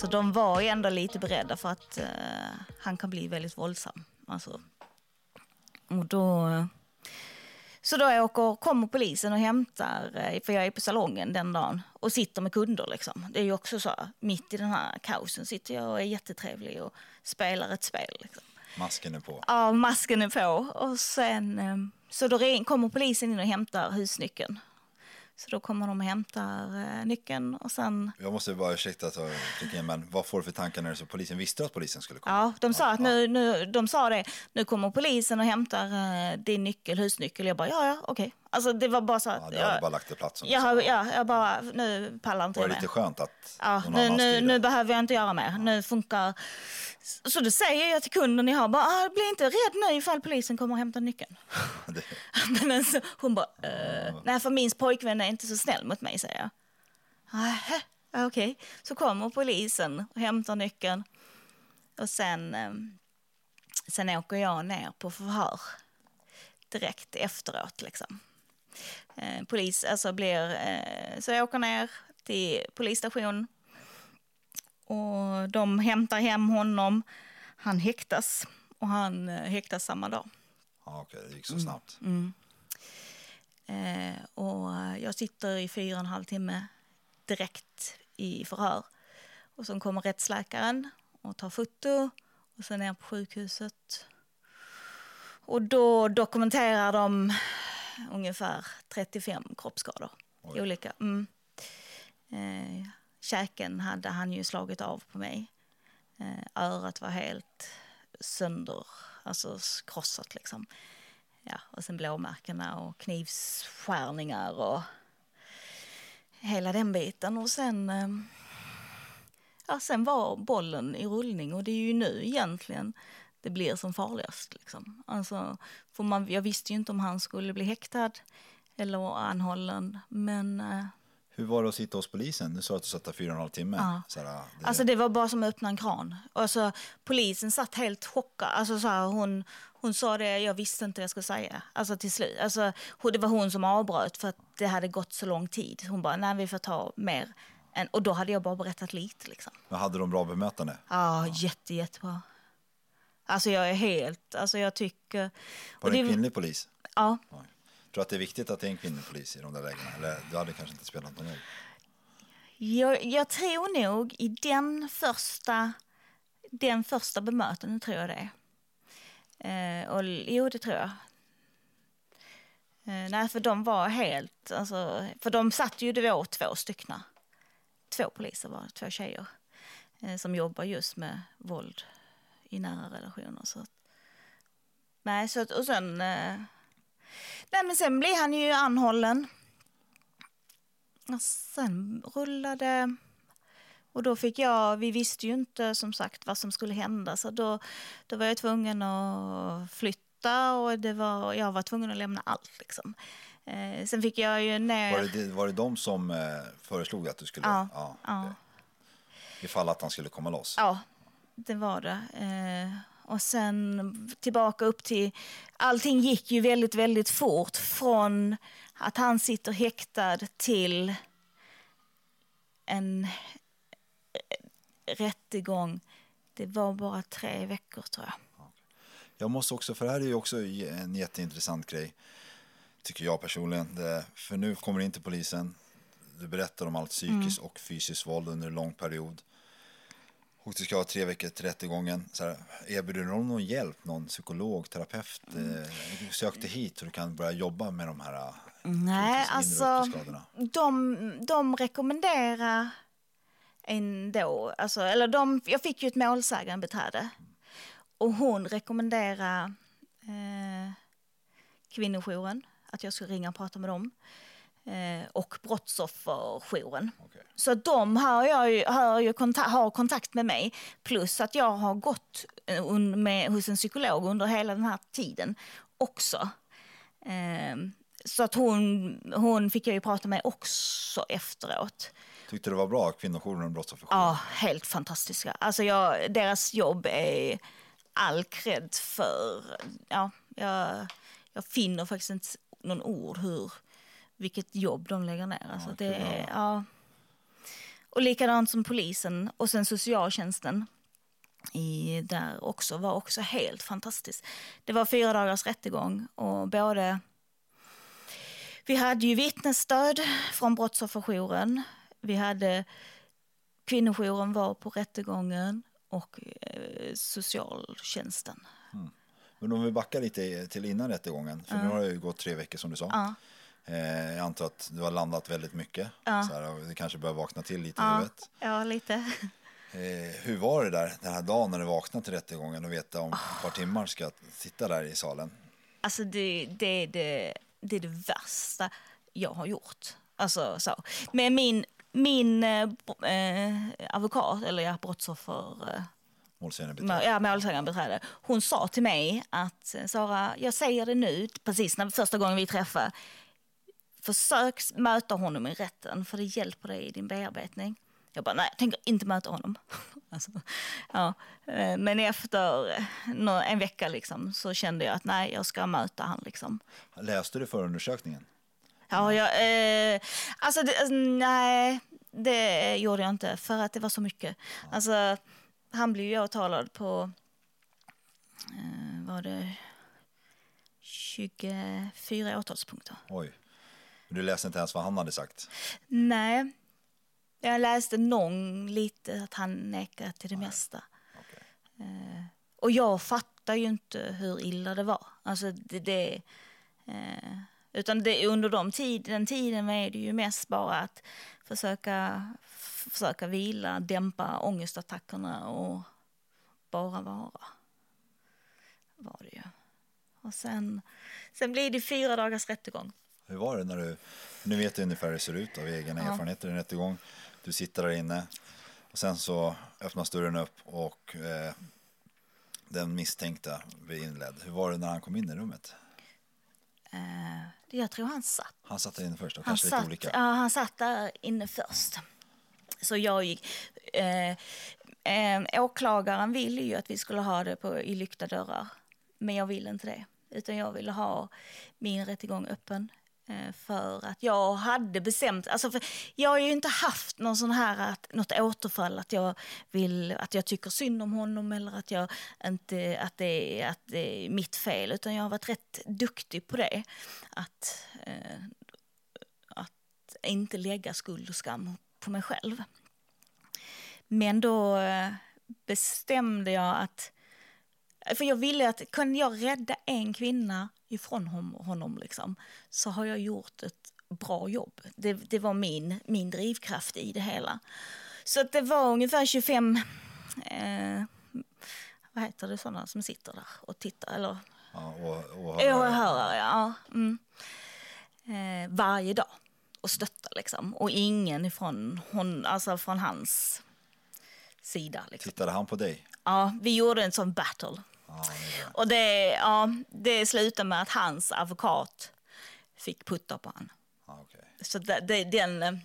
Så de var ju ändå lite beredda för att uh, han kan bli väldigt våldsam. Alltså. Och då... Så då åker, kommer polisen och hämtar, eh, för jag är på salongen den dagen och sitter med kunder. Liksom. Det är ju också så, mitt i den här kaosen sitter jag och är jättetrevlig och spelar ett spel. Liksom. Masken är på? Ja, masken är på. Och sen, eh, så då kommer polisen in och hämtar husnyckeln. Så då kommer de och hämtar eh, nyckeln och sen... Jag måste bara ursäkta att jag men vad får du för tankar när så polisen visste att polisen skulle komma? Ja, de sa, att nu, nu, de sa det, nu kommer polisen och hämtar eh, din nyckel, husnyckel. Jag bara, ja, ja, okej. Alltså det var bara så att... Ja, du hade bara lagt det plats. Jag, ja, jag bara, nu pallar inte jag Var det lite skönt att ja, nu, nu, nu behöver jag inte göra mer. Nu funkar... Så då säger jag till kunden jag har, bara, ah, bli inte rädd nu ifall polisen kommer och hämtar nyckeln. Men alltså, hon bara, eh, nej för min pojkvän är inte så snäll mot mig, säger jag. Okej, okay. så kommer polisen och hämtar nyckeln. Och sen, eh, sen åker jag ner på förhör direkt efteråt. Liksom. Eh, polis, alltså blir, eh, så jag åker ner till polisstation och de hämtar hem honom. Han häktas och han eh, häktas samma dag. Ja, Okej, det gick så snabbt. Mm. Mm. Eh, och jag sitter i fyra och en halv timme direkt i förhör. Och sen kommer rättsläkaren och tar foto och sen ner på sjukhuset. Och då dokumenterar de ungefär 35 kroppsskador. Oj. Olika. Mm. Eh, käken hade han ju slagit av på mig. Eh, örat var helt sönder, alltså krossat liksom. Ja, och sen blåmärkena och knivskärningar och hela den biten. Och sen, eh, ja, sen var bollen i rullning och det är ju nu egentligen det blir som farligast. Liksom. Alltså, för man, jag visste ju inte om han skulle bli häktad eller anhållen, men eh, hur var det att sitta hos polisen? Du sa att du satt där fyra och en halv timme. Ja. Så här, det... Alltså det var bara som att öppna en kran. Alltså, polisen satt helt chockad. Alltså, så här, hon, hon sa det, jag visste inte vad jag skulle säga. Alltså till slut. Alltså, det var hon som avbröt för att det hade gått så lång tid. Hon bara, nej vi får ta mer. Än, och då hade jag bara berättat lite. Liksom. Men hade de bra bemötande? Ja, ja. jätte, jättebra. Alltså jag är helt, alltså jag tycker... Var det en kvinnlig polis? Ja. Tror du att det är viktigt att det är en kvinnlig polis i de där lägena? Eller du hade kanske inte spelat någon roll? Jag, jag, tror nog i den första, den första bemötandet tror jag det är. Eh, och, jo, det tror jag. Eh, nej, för de var helt, alltså, för de satt ju, det var två styckna. Två poliser var två tjejer eh, som jobbar just med våld i nära relationer. Så nej, så och sen eh, Nej, men sen blev han ju anhållen. Och sen rullade Och då fick jag, vi visste ju inte som sagt vad som skulle hända så då, då var jag tvungen att flytta och det var, jag var tvungen att lämna allt. Liksom. Eh, sen fick jag ju ner... Var det, var det de som eh, föreslog att du skulle... Ja, ja, ja. Ifall att han skulle komma loss? Ja, det var det. Eh, och sen tillbaka upp till... Allting gick ju väldigt, väldigt fort. Från att han sitter häktad till en eh, rättegång. Det var bara tre veckor tror jag. Jag måste också, för det här är ju också en jätteintressant grej, tycker jag personligen. Det, för nu kommer in till polisen, du berättar om allt psykiskt Mm. och fysiskt våld under en lång period. Och det ska vara tre veckor till rättegången. Så här, erbjuder de någon hjälp, någon psykolog, terapeut? Mm. Eh, sök dig hit så du kan börja jobba med de här eh, Nej, alltså de, de rekommenderar ändå, alltså, eller de, jag fick ju ett målsägandebiträde och hon rekommenderar eh, kvinnojouren, att jag skulle ringa och prata med dem och brottsofferjouren. Okej. Så de har, jag ju, har, ju konta- har kontakt med mig. Plus att jag har gått eh, med, hos en psykolog under hela den här tiden också. Ehm, så att hon, hon fick jag ju prata med också efteråt. Tyckte det var bra, kvinnojouren och brottsofferjouren? Ja, helt fantastiska. Alltså jag, deras jobb är all cred för... Ja, jag, jag finner faktiskt inte någon ord hur, vilket jobb de lägger ner. Alltså det är, ja. Och likadant som polisen och sen socialtjänsten i, där också var också helt fantastiskt. Det var fyra dagars rättegång och både vi hade ju vittnesstöd från brottsofferjouren. Vi hade kvinnojouren var på rättegången och eh, socialtjänsten. Men om vi backar lite till innan rättegången, för nu har det ju gått tre veckor som du sa. Ja. Eh, jag antar att du har landat väldigt mycket. Så här, det kanske börjar vakna till lite i Ja, huvudet. ja, lite. Eh, hur var det där den här dagen när du vaknade till rättegången och veta om ett par timmar ska jag sitta där i salen? Alltså det, det, det, det är det värsta jag har gjort. Alltså så. Men min, min eh, eh, advokat, eller ja, brottsoffer... Eh, Målsägandebiträde. ja, målsägandebiträde. Hon sa till mig att eh, Sara, jag säger det nu, precis när första gången vi träffade. Försök möta honom i rätten för det hjälper dig i din bearbetning. Jag bara, nej, jag tänker inte möta honom. alltså, ja. eh, Men efter eh, en vecka liksom, så kände jag att nej, jag ska möta han. Liksom. Läste du förundersökningen? Ja, jag, eh, alltså det, alltså, nej, det gjorde jag inte för att det var så mycket. Alltså, han blev ju åtalad på, eh, var det 24 åtalspunkter. Oj. Men du läste inte ens vad han hade sagt? Nej, jag läste någon lite att han nekade till det mesta. Okej. Eh, och jag fattar ju inte hur illa det var. Alltså det, det, eh, utan det, under de tid, den tiden är det ju mest bara att försöka, försöka vila, dämpa ångestattackerna och bara vara. Var det ju. Och sen, sen blir det fyra dagars rättegång. Hur var det när du, nu vet du ungefär hur det ser ut av egna erfarenheter i en rättegång. Du sitter där inne och sen så öppnas dörren upp och eh, den misstänkta blir inledd. Hur var det när han kom in i rummet? Eh, jag tror han satt Han satt där inne först och Han satt, olika. ja, han satt där inne först. Så jag gick... Eh, eh, åklagaren ville ju att vi skulle ha det på, i lyckta dörrar. Men jag ville inte det. Utan jag ville ha min rättegång öppen. Eh, för att jag hade bestämt... Alltså för jag har ju inte haft någon sån här, att, något återfall att jag, vill, att jag tycker synd om honom eller att, jag inte, att, det, är, att det är mitt fel. Utan jag har varit rätt duktig på det. Att, eh, att inte lägga skuld och skam på mig själv. Men då eh, bestämde jag att... För jag ville att kunde jag rädda en kvinna ifrån honom liksom, så har jag gjort ett bra jobb. Det, det var min, min drivkraft i det hela. Så att det var ungefär 25... Eh, vad heter det, sådana som sitter där och tittar? Eller Ja, Åhörare, ja. Mm. Eh, varje dag och stötta liksom. Och ingen ifrån hon, alltså från hans sida. Liksom. Tittade han på dig? Ja, vi gjorde en sån battle. Ja, det. Och det, ja, det slutade med att hans advokat fick putta på honom. Ja, okej. Så det, det, den... eh,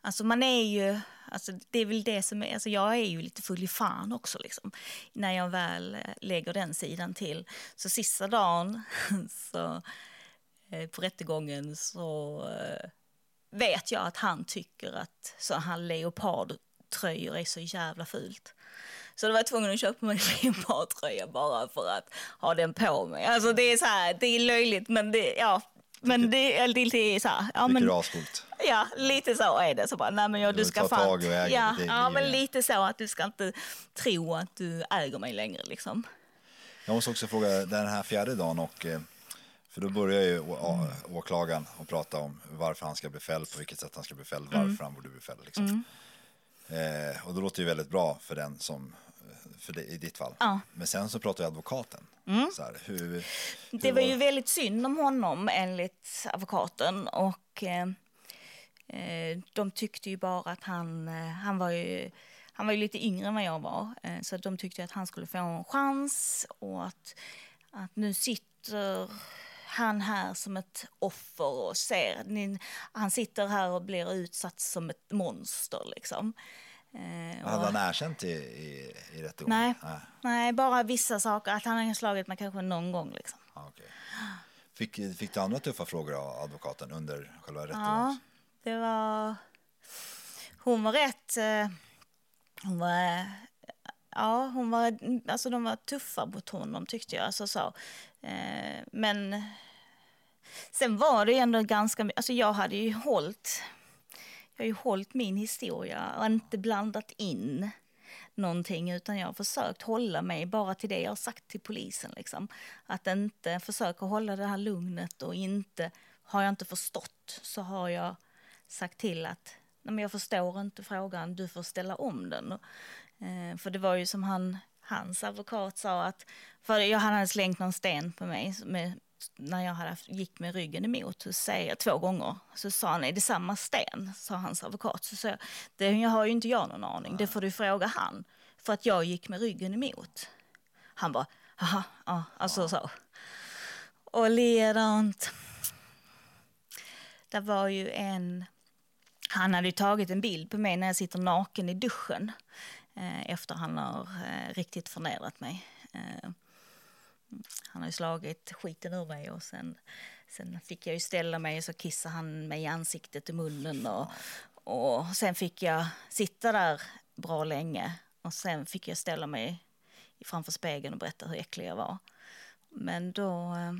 alltså man är ju... Alltså det är väl det som är... Alltså jag är ju lite full i fan också liksom. När jag väl eh, lägger den sidan till. Så sista dagen så, eh, på rättegången så eh, vet jag att han tycker att så här leopardtröjor är så jävla fult. Så då var jag tvungen att köpa mig en leopardtröja bara för att ha den på mig. Alltså det är så här, det är löjligt men det, ja. Men det är lite så här, ja men ascoolt? Ja, lite så är det. Så bara, nej, men jag, Du du ska fan... ja, ja, men lite så att du ska inte tro att du äger mig längre liksom. Jag måste också fråga, den här fjärde dagen och eh, för då börjar ju Mm. åklagaren att prata om varför han ska bli fälld, på vilket sätt han ska bli fälld, Mm. varför han borde bli fälld. Liksom. Eh, och det låter ju väldigt bra för den som, för det, i ditt fall. Ja. Mm. Men sen så pratar ju advokaten. Så här, hur, hur Det var ju väldigt synd om honom enligt advokaten och eh, eh, de tyckte ju bara att han, eh, han var ju han var ju lite yngre än vad jag var, eh, så de tyckte att han skulle få en chans och att, att nu sitter han här som ett offer och ser, ni, han sitter här och blir utsatt som ett monster liksom. Eh, och- Hade han erkänt i, i, i rättegången? Nej. Nej. Nej, bara vissa saker. Att han har slagit mig kanske någon gång. Liksom. Ja, okej. Fick, fick du andra tuffa frågor av advokaten under själva Ja, rättegången? det var... Hon var rätt... eh, Hon var... Ja, hon var... Alltså de var tuffa mot honom tyckte jag. Alltså, så. Eh, Men sen var det ändå ganska... Alltså jag hade ju hållit... Jag har ju hållit min historia och inte blandat in någonting utan jag har försökt hålla mig bara till det jag har sagt till polisen. Liksom. Att inte försöka hålla det här lugnet och inte, har jag inte förstått så har jag sagt till att Nej, men jag förstår inte frågan, du får ställa om den. Eh, för det var ju som han, hans advokat sa att, för jag hade slängt någon sten på mig med, när jag hade, gick med ryggen emot, så säger jag två gånger, så sa han, är det samma sten? Sa hans advokat. Så sa jag, det jag har ju inte jag någon aning, det får du fråga han. För att jag gick med ryggen emot. Han bara, jaha, ja, alltså så. Och ledant. Det var ju en, han hade ju tagit en bild på mig när jag sitter naken i duschen. Eh, efter han har eh, riktigt förnedrat mig. Eh, han har ju slagit skiten ur mig och sen, sen fick jag ju ställa mig och så kissade han mig i ansiktet i munnen. Och, och sen fick jag sitta där bra länge och sen fick jag ställa mig framför spegeln och berätta hur äcklig jag var. Men då, eh,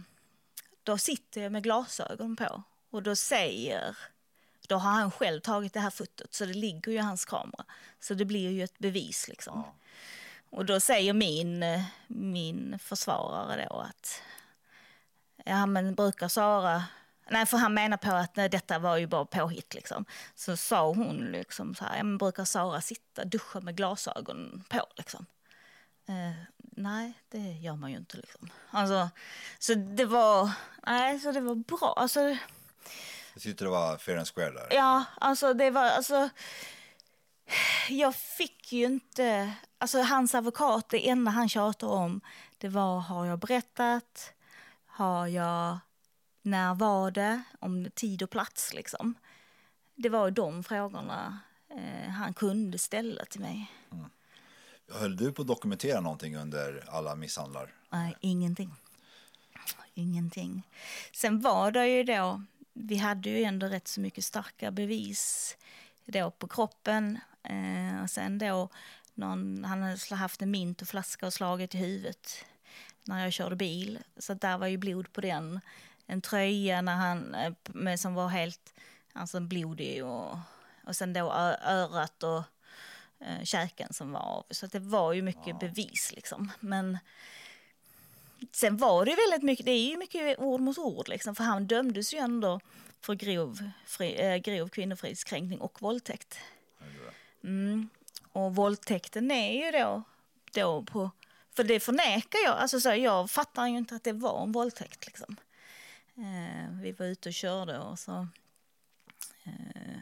då sitter jag med glasögon på och då säger då har han själv tagit det här fotot så det ligger ju i hans kamera. Så det blir ju ett bevis liksom. Och då säger min, min försvarare då att ja men brukar Sara Nej, för han menar på att nej, detta var ju bara påhitt liksom. Så sa hon liksom så här, ja men brukar Sara sitta, duscha med glasögon på liksom? Eh, nej, det gör man ju inte liksom. Alltså, så det var, nej, så det var bra. Alltså, Jag tyckte det var fair and square där. Ja, alltså det var, alltså. Jag fick ju inte, alltså hans advokat, det enda han tjatade om, det var har jag berättat, har jag, när var det, om tid och plats liksom. Det var de frågorna eh, han kunde ställa till mig. Höll du på att dokumentera någonting under alla misshandlar? Nej, ingenting. Ingenting. Sen var det ju då, vi hade ju ändå rätt så mycket starka bevis då på kroppen. Eh, och sen då, någon, han hade haft en mint och flaska och slagit i huvudet när jag körde bil. Så där var ju blod på den. En tröja när han, eh, med, som var helt alltså blodig och, och sen då örat och eh, käken som var av. Så det var ju mycket bevis liksom. Men sen var det ju väldigt mycket, det är ju mycket ord mot ord liksom, för han dömdes ju ändå för grov, fri, eh, grov kvinnofridskränkning och våldtäkt. Mm. Och våldtäkten är ju då, då på, för det förnekar jag, alltså så, jag fattar ju inte att det var en våldtäkt liksom. Eh, vi var ute och körde och så eh,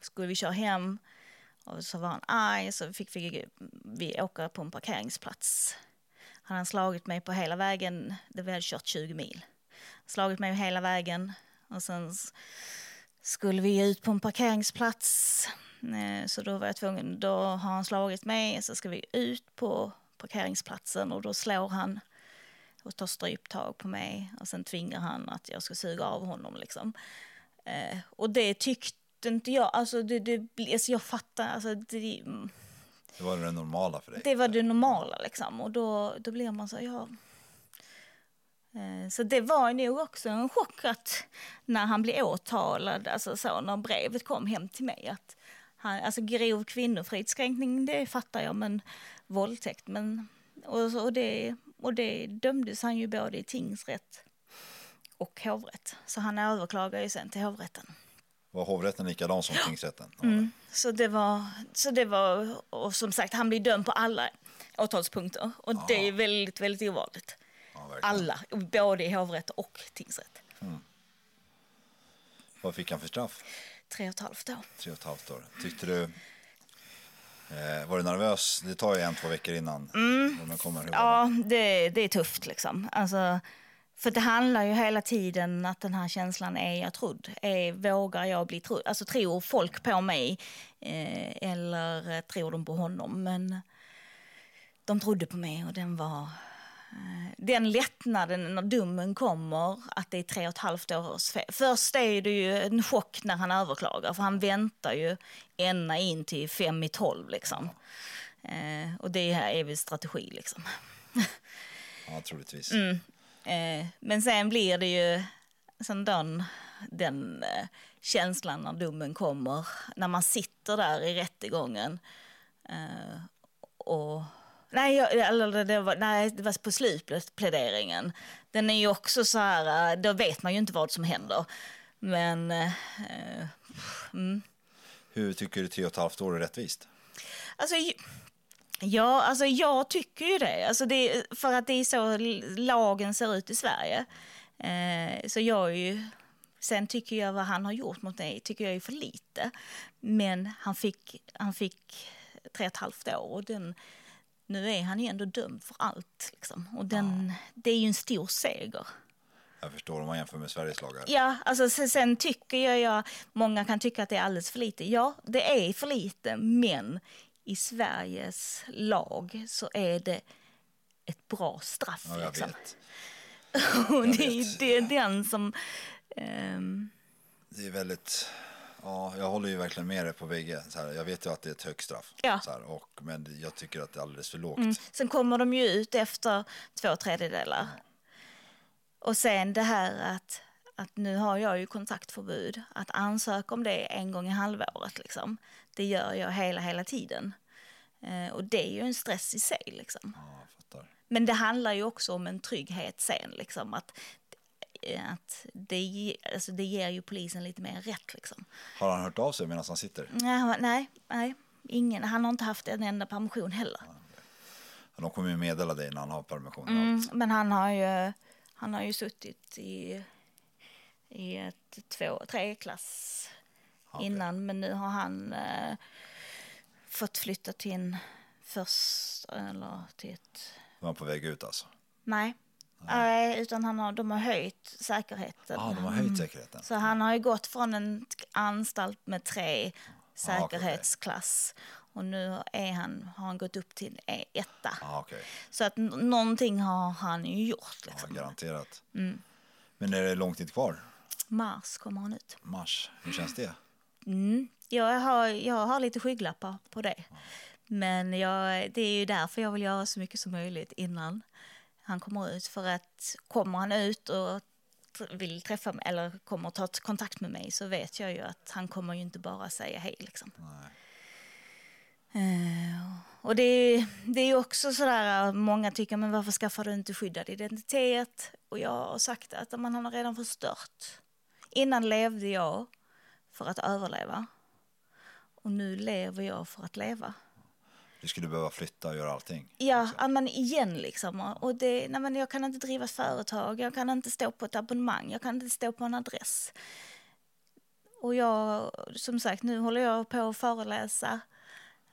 skulle vi köra hem Och så var han arg, så fick vi, vi åka på en parkeringsplats. Han hade slagit mig på hela vägen, det vi hade kört 20 mil. Slagit mig hela vägen och sen skulle vi ut på en parkeringsplats. Eh, Så då var jag tvungen, då har han slagit mig, så ska vi ut på parkeringsplatsen och då slår han och tar stryptag på mig och sen tvingar han att jag ska suga av honom liksom. Eh, och det tyckte inte jag, alltså det, det, alltså jag fattar, alltså det, Det var det normala för dig. det var det normala liksom och då, då blir man så, ja. Eh, Så det var nog också en chock att när han blev åtalad, alltså så när brevet kom hem till mig att han, alltså grov kvinnofridskränkning det fattar jag men våldtäkt men och, och, det, och det dömdes han ju både i tingsrätt och hovrätt. Så han överklagade ju sen till hovrätten. Var hovrätten likadan som tingsrätten? Mm. Så det var, så det var, och som sagt han blir dömd på alla åtalspunkter och det är väldigt, väldigt ovanligt. Ja. Alla, både i hovrätt och tingsrätt. Vad fick han för straff? Tre och ett halvt år. Tre och ett halvt år. Tyckte du... Eh, var du nervös? Det tar ju en, två veckor innan. Mm. Man kommer, Ja, det, det är tufft liksom. Alltså, för det handlar ju hela tiden att den här känslan, är jag trodd? Är, vågar jag bli trodd? Alltså tror folk på mig eh, eller eh, tror de på honom? Men de trodde på mig och den var... eh, Den lättnaden när domen kommer, att det är tre och ett halvt års fel. Först är det ju en chock när han överklagar, för han väntar ju ända in till fem i tolv liksom. Eh, och det här är väl strategi liksom. Ja, troligtvis. Eh, men sen blir det ju sen den, den eh, känslan när domen kommer, när man sitter där i rättegången. Eh, och, nej, jag, eller det var, nej, det var på slutpläderingen. Den är ju också så här, eh, då vet man ju inte vad som händer. Men eh, eh, Hur tycker du tre och ett halvt år är rättvist? Alltså, ja, alltså jag tycker ju det. Alltså det. För att det är så lagen ser ut i Sverige. Eh, så jag är ju... Sen tycker jag vad han har gjort mot mig tycker jag är för lite. Men han fick, han fick tre och ett halvt år och den, nu är han ju ändå dömd för allt. Liksom. Och den, det är ju en stor seger. Jag förstår om man jämför med Sveriges lagar. Ja, alltså sen, sen tycker jag, jag, många kan tycka att det är alldeles för lite. Ja, det är för lite, men i Sveriges lag så är det ett bra straff. Ja, jag liksom. vet. Och det, är- vet. det är den som... ehm, Det är väldigt... Ja, jag håller ju verkligen med dig på bägge. Så här, jag vet ju att det är ett högt straff. Ja. Så här, och, men jag tycker att det är alldeles för lågt. mm, sen kommer de ju ut efter två tredjedelar. Och sen det här att, att nu har jag ju kontaktförbud. Att ansöka om det en gång i halvåret, liksom. det gör jag hela, hela tiden. Eh, och det är ju en stress i sig. Liksom. Ja. Men det handlar ju också om en trygghet sen. Liksom, att, att det, alltså, det ger ju polisen lite mer rätt. Liksom. Har han hört av sig medan han sitter? Nej, nej, nej, ingen. Han har inte haft en enda permission heller. De kommer ju meddela dig när han har permission. Mm, men han har ju, han har ju suttit i, i ett två, tre klass okej. innan. Men nu har han eh, fått flytta till en först, eller till ett Var på väg ut alltså? Nej. Nej, utan han har, de har höjt säkerheten. Ja, de har höjt säkerheten. Så han har ju gått från en anstalt med tre Ah, okej. säkerhetsklass och nu är han, har han gått upp till en etta. Ja, okej. Så att någonting har han ju gjort. Ja, Liksom. garanterat. Mm. Men är det lång tid kvar? Mars kommer han ut. Mars, hur känns det? Mm. Jag, har, jag har lite skygglappar på det. Men jag, det är ju därför jag vill göra så mycket som möjligt innan han kommer ut. För att kommer han ut och vill träffa mig eller kommer ta kontakt med mig så vet jag ju att han kommer ju inte bara säga hej. Liksom. Eh, och det är, det är också sådär, många tycker men varför skaffar du inte skyddad identitet? Och jag har sagt att man har redan förstört. Innan levde jag för att överleva. Och nu lever jag för att leva. Du skulle behöva flytta och göra allting. Ja, ja, men igen liksom. Och det, nej, men jag kan inte driva ett företag, jag kan inte stå på ett abonnemang, jag kan inte stå på en adress. Och jag, som sagt, nu håller jag på att föreläsa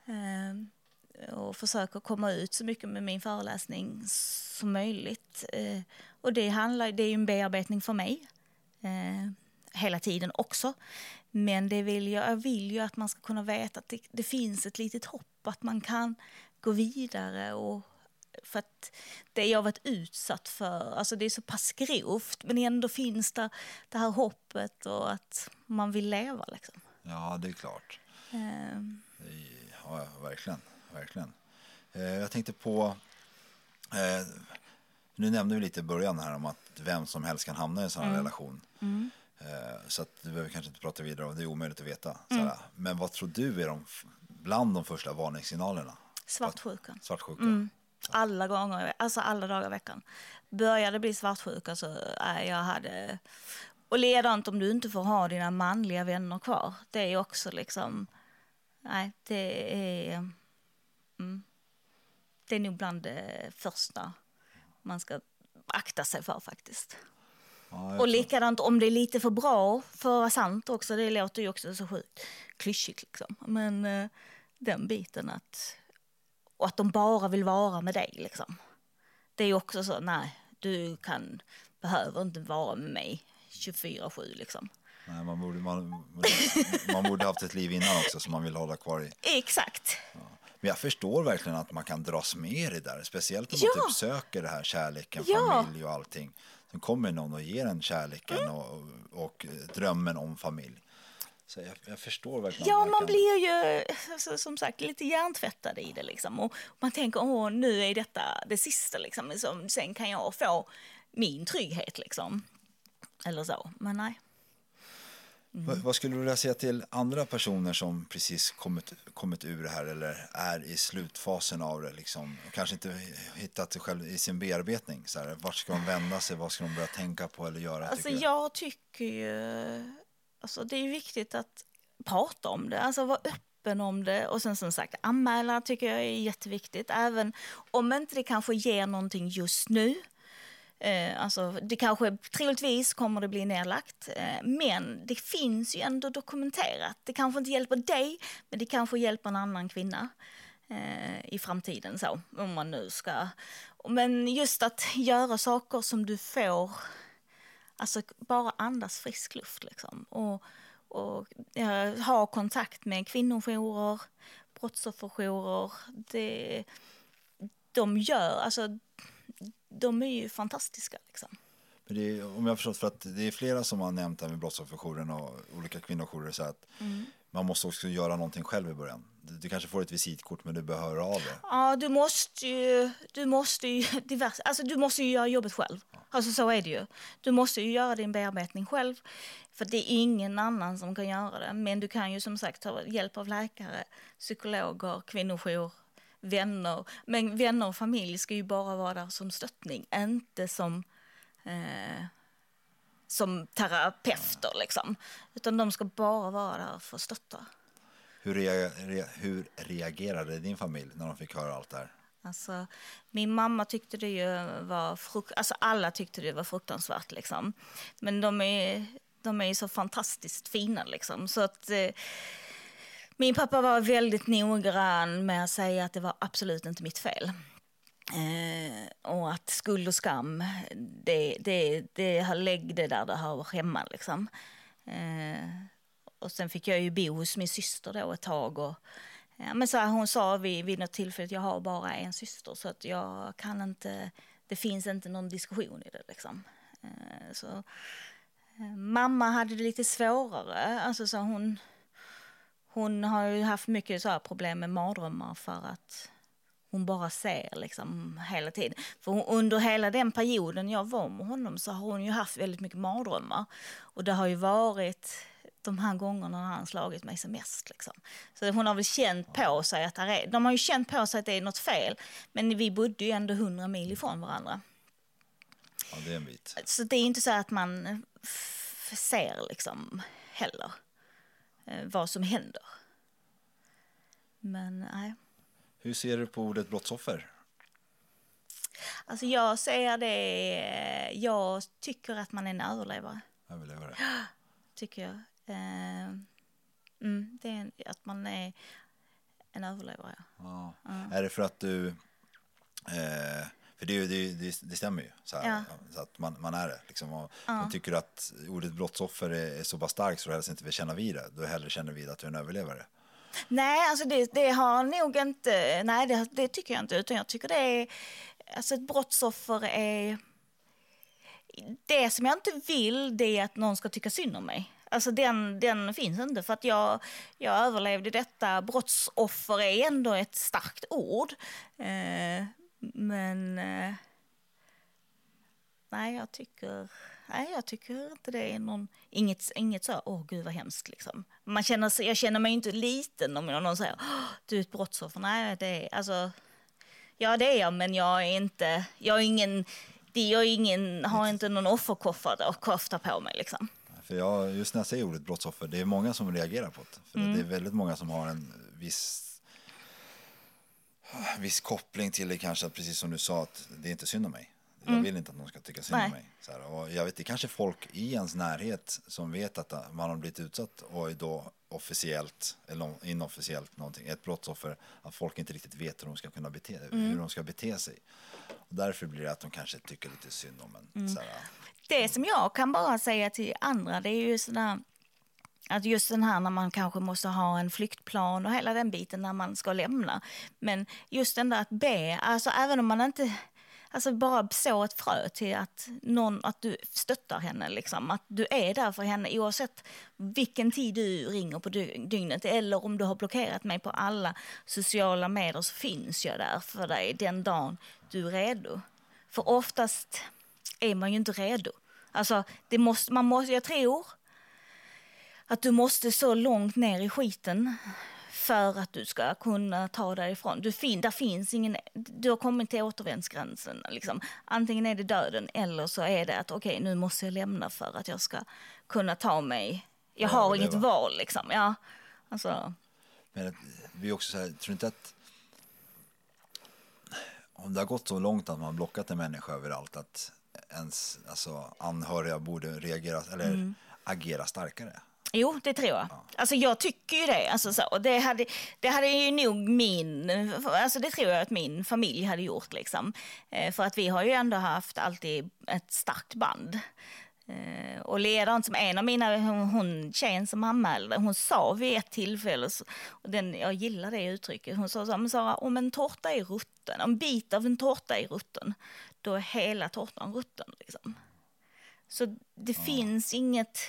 Eh, och försöker komma ut så mycket med min föreläsning som möjligt. Eh, och det, handlar, det är ju en bearbetning för mig eh, hela tiden också. Men det vill jag, jag vill ju att man ska kunna veta att det, det finns ett litet hopp, att man kan gå vidare och för att det jag varit utsatt för, alltså det är så pass grovt men ändå finns det, det här hoppet och att man vill leva liksom. Ja, det är klart. Um. Ja, verkligen. verkligen. Eh, jag tänkte på, eh, nu nämnde vi lite i början här om att vem som helst kan hamna i en sån här mm. relation. Mm. Eh, så att du behöver kanske inte prata vidare om det är omöjligt att veta. Mm. Men vad tror du är de, bland de första varningssignalerna? Svartsjukan. Svartsjukan. Mm. Alla gånger, alltså alla dagar i veckan. Började bli svartsjuka så äh, jag hade... Och ledant om du inte får ha dina manliga vänner kvar. Det är också liksom... Nej, det är... Mm, det är nog bland det första man ska akta sig för faktiskt. Ja, och likadant om det är lite för bra för att vara sant också. Det låter ju också så sjukt klyschigt liksom. Men uh, den biten att och att de bara vill vara med dig. Liksom. Det är också så, nej, du kan, behöver inte vara med mig 24-7. Liksom. Nej, man, borde, man, man borde haft ett liv innan också som man vill hålla kvar i. Exakt. Ja. Men jag förstår verkligen att man kan dras med i det där, speciellt om man ja. typ söker det här kärleken, ja. familj och allting. Sen kommer någon och ger en kärleken mm. och, och, drömmen om familj. Så jag, jag förstår verkligen. Ja, man blir ju alltså, som sagt lite hjärntvättad i det liksom. Och man tänker, åh, nu är detta det sista liksom. liksom. Sen kan jag få min trygghet liksom. Eller så, men nej. Mm. Vad skulle du vilja säga till andra personer som precis kommit, kommit ur det här eller är i slutfasen av det liksom, och kanske inte hittat sig själv i sin bearbetning? Så här, vart ska de vända sig? Vad ska de börja tänka på eller göra? Alltså, tycker jag tycker ju Alltså, det är viktigt att prata om det, alltså vara öppen om det. Och sen som sagt, anmäla tycker jag är jätteviktigt. Även om inte det kanske ger någonting just nu. Eh, alltså, det kanske, troligtvis kommer det bli nedlagt, eh, men det finns ju ändå dokumenterat. Det kanske inte hjälper dig, men det kanske hjälper en annan kvinna eh, i framtiden. Så, om man nu ska... Men just att göra saker som du får Alltså bara andas frisk luft liksom. Och, och ja, ha kontakt med kvinnojourer, brottsofferjourer. Det, de gör, alltså de är ju fantastiska liksom. Är, om jag har förstått, för att det är flera som har nämnt det med brottsofferjouren och olika kvinnojourer så att mm. man måste också göra någonting själv i början. Du, kanske får ett visitkort men du behöver höra av det. Ja, du måste ju, du måste ju, divers, alltså du måste ju göra jobbet själv. Alltså så är det ju. Du måste ju göra din bearbetning själv. För det är ingen annan som kan göra det. Men du kan ju som sagt ta hjälp av läkare, psykologer, kvinnojour, vänner. Men vänner och familj ska ju bara vara där som stöttning, inte som eh, som terapeuter liksom. Utan de ska bara vara där för att stötta. Hur, rea hur reagerade din familj när de fick höra allt det här? Alltså, min mamma tyckte det ju var fruktansvärt, alltså alla tyckte det var fruktansvärt liksom. Men de är, de är ju så fantastiskt fina liksom. Så att eh, min pappa var väldigt noggrann med att säga att det var absolut inte mitt fel. Eh, och att skuld och skam, det, det, det lägg det där det hör hemma liksom. Eh, och sen fick jag ju bo hos min syster då ett tag. Och, ja, men så här, hon sa vid, vid något tillfälle att jag har bara en syster så att jag kan inte, det finns inte någon diskussion i det liksom. Eh, så, eh, mamma hade det lite svårare, alltså så hon, hon har ju haft mycket så problem med mardrömmar för att hon bara ser liksom hela tiden. För hon, under hela den perioden jag var med honom så har hon ju haft väldigt mycket mardrömmar. Och det har ju varit de här gångerna när han slagit mig som mest. Liksom. Så hon har väl känt på sig att är, de har ju känt på sig att det är något fel. Men vi bodde ju ändå hundra mil ifrån varandra. Ja, det är en bit. Så det är inte så att man ser liksom heller eh, vad som händer. Men nej. Hur ser du på ordet brottsoffer? Alltså jag ser det, jag tycker att man är en överlevare. Överlevare? Tycker jag. Eh, mm, det är att man är en överlevare. Ja. Ja. Är det för att du... Eh, för det, det, det, det stämmer ju. Så, här, Ja. så att man, man är det. Liksom, och, men Tycker att ordet brottsoffer är, är så pass starkt så du helst inte vill känna vid det? Du hellre känner vid att du är en överlevare? Nej, alltså det, har nog inte, nej det, det tycker jag inte, utan jag tycker det är, alltså ett brottsoffer är, det som jag inte vill det är att någon ska tycka synd om mig. Alltså den, den finns inte för att jag, jag överlevde detta. Brottsoffer är ändå ett starkt ord. Eh, men eh, nej, jag tycker, nej, jag tycker inte det är någon, inget, inget så, åh gud vad hemskt liksom. Man känner, jag känner mig inte liten om någon säger, "Åh, du är ett brottsoffer. Nej, det är, alltså, ja det är jag, men jag är inte, jag är ingen, jag är ingen, har inte någon offerkofta på mig liksom. För jag, just när jag säger ordet brottsoffer, det är många som reagerar på det. För det är väldigt många som har en viss, viss koppling till det kanske, att precis som du sa, att det är inte synd om mig. Jag vill inte att någon ska tycka synd om mig. Så här, och jag vet, det är kanske folk i ens närhet som vet att man har blivit utsatt och är då officiellt eller inofficiellt någonting, ett brottsoffer, att folk inte riktigt vet hur de ska kunna bete, hur de ska bete sig. Och därför blir det att de kanske tycker lite synd om en. Så här, det som jag kan bara säga till andra det är ju sådär att just den här när man kanske måste ha en flyktplan och hela den biten när man ska lämna. Men just den där att be, alltså även om man inte Alltså bara så ett frö till att, någon, att du stöttar henne, liksom. att du är där för henne oavsett vilken tid du ringer på dygnet eller om du har blockerat mig på alla sociala medier så finns jag där för dig den dagen du är redo. För oftast är man ju inte redo. Alltså, det måste, man måste, jag tror att du måste så långt ner i skiten för att du ska kunna ta därifrån. Du fin, där finns ingen, du har kommit till återvändsgränsen. Liksom. Antingen är det döden eller så är det att okej, nu måste jag lämna för att jag ska kunna ta mig. Jag har Överleva. inget val liksom. Ja, alltså, Men att vi också så här, tror inte att om det har gått så långt att man har blockat en människa överallt att ens alltså, anhöriga borde reagera eller Mm. agera starkare? Jo, det tror jag. Alltså jag tycker ju det. Alltså, så. Och Det, hade, det hade ju nog min, alltså det tror jag att min familj hade gjort. Liksom. Eh, för att vi har ju ändå haft alltid ett starkt band. Eh, och ledaren som en av mina, hon, hon tjejen som anmälde, hon sa vid ett tillfälle, så- och den, jag gillar det uttrycket, hon sa så här, Sara, om en tårta är rutten, en bit av en tårta är rutten, då är hela tårtan rutten. Liksom. Så det finns inget,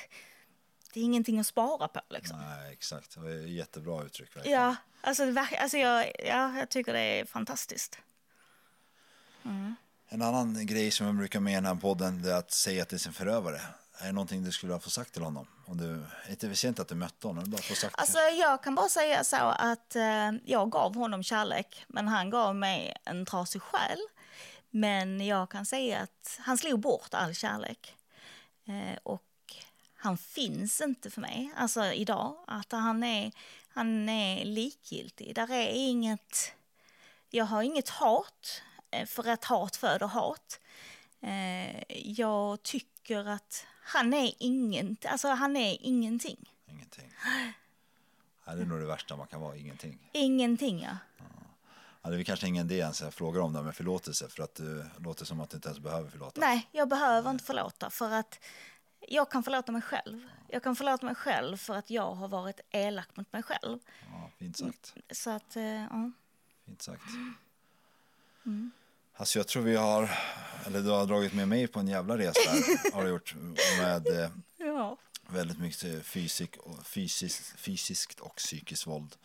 det är ingenting att spara på liksom. Nej, exakt. Det är ett jättebra uttryck. verkligen. Ja, alltså, alltså jag, ja, jag tycker det är fantastiskt. En annan grej som jag brukar med i den här podden är att säga till sin förövare. Är det någonting du skulle vilja få sagt till honom? Om du, inte, vi ser inte att du mötte honom, bara få sagt Alltså, jag kan bara säga så att eh, jag gav honom kärlek, men han gav mig en trasig själ. Men jag kan säga att han slog bort all kärlek. Eh, och han finns inte för mig, alltså idag. Att han är, han är likgiltig. Där är inget... Jag har inget hat, eh, för att hat föder hat. Eh, jag tycker att han är, ingen, alltså han är ingenting. ingenting. Ja, det är nog det värsta man kan vara, ingenting. Ingenting, ja. Ja, det är kanske ingen idé ens jag frågar om det här med förlåtelse för att du låter som att du inte ens behöver förlåta. Nej, jag behöver inte förlåta för att jag kan förlåta mig själv. Jag kan förlåta mig själv för att jag har varit elak mot mig själv. Ja, fint sagt. Så att, eh, ja. Fint sagt. Mm. Alltså jag tror vi har, eller du har dragit med mig på en jävla resa här, har du gjort, med eh, ja. väldigt mycket fysik fysiskt, fysiskt och psykiskt våld.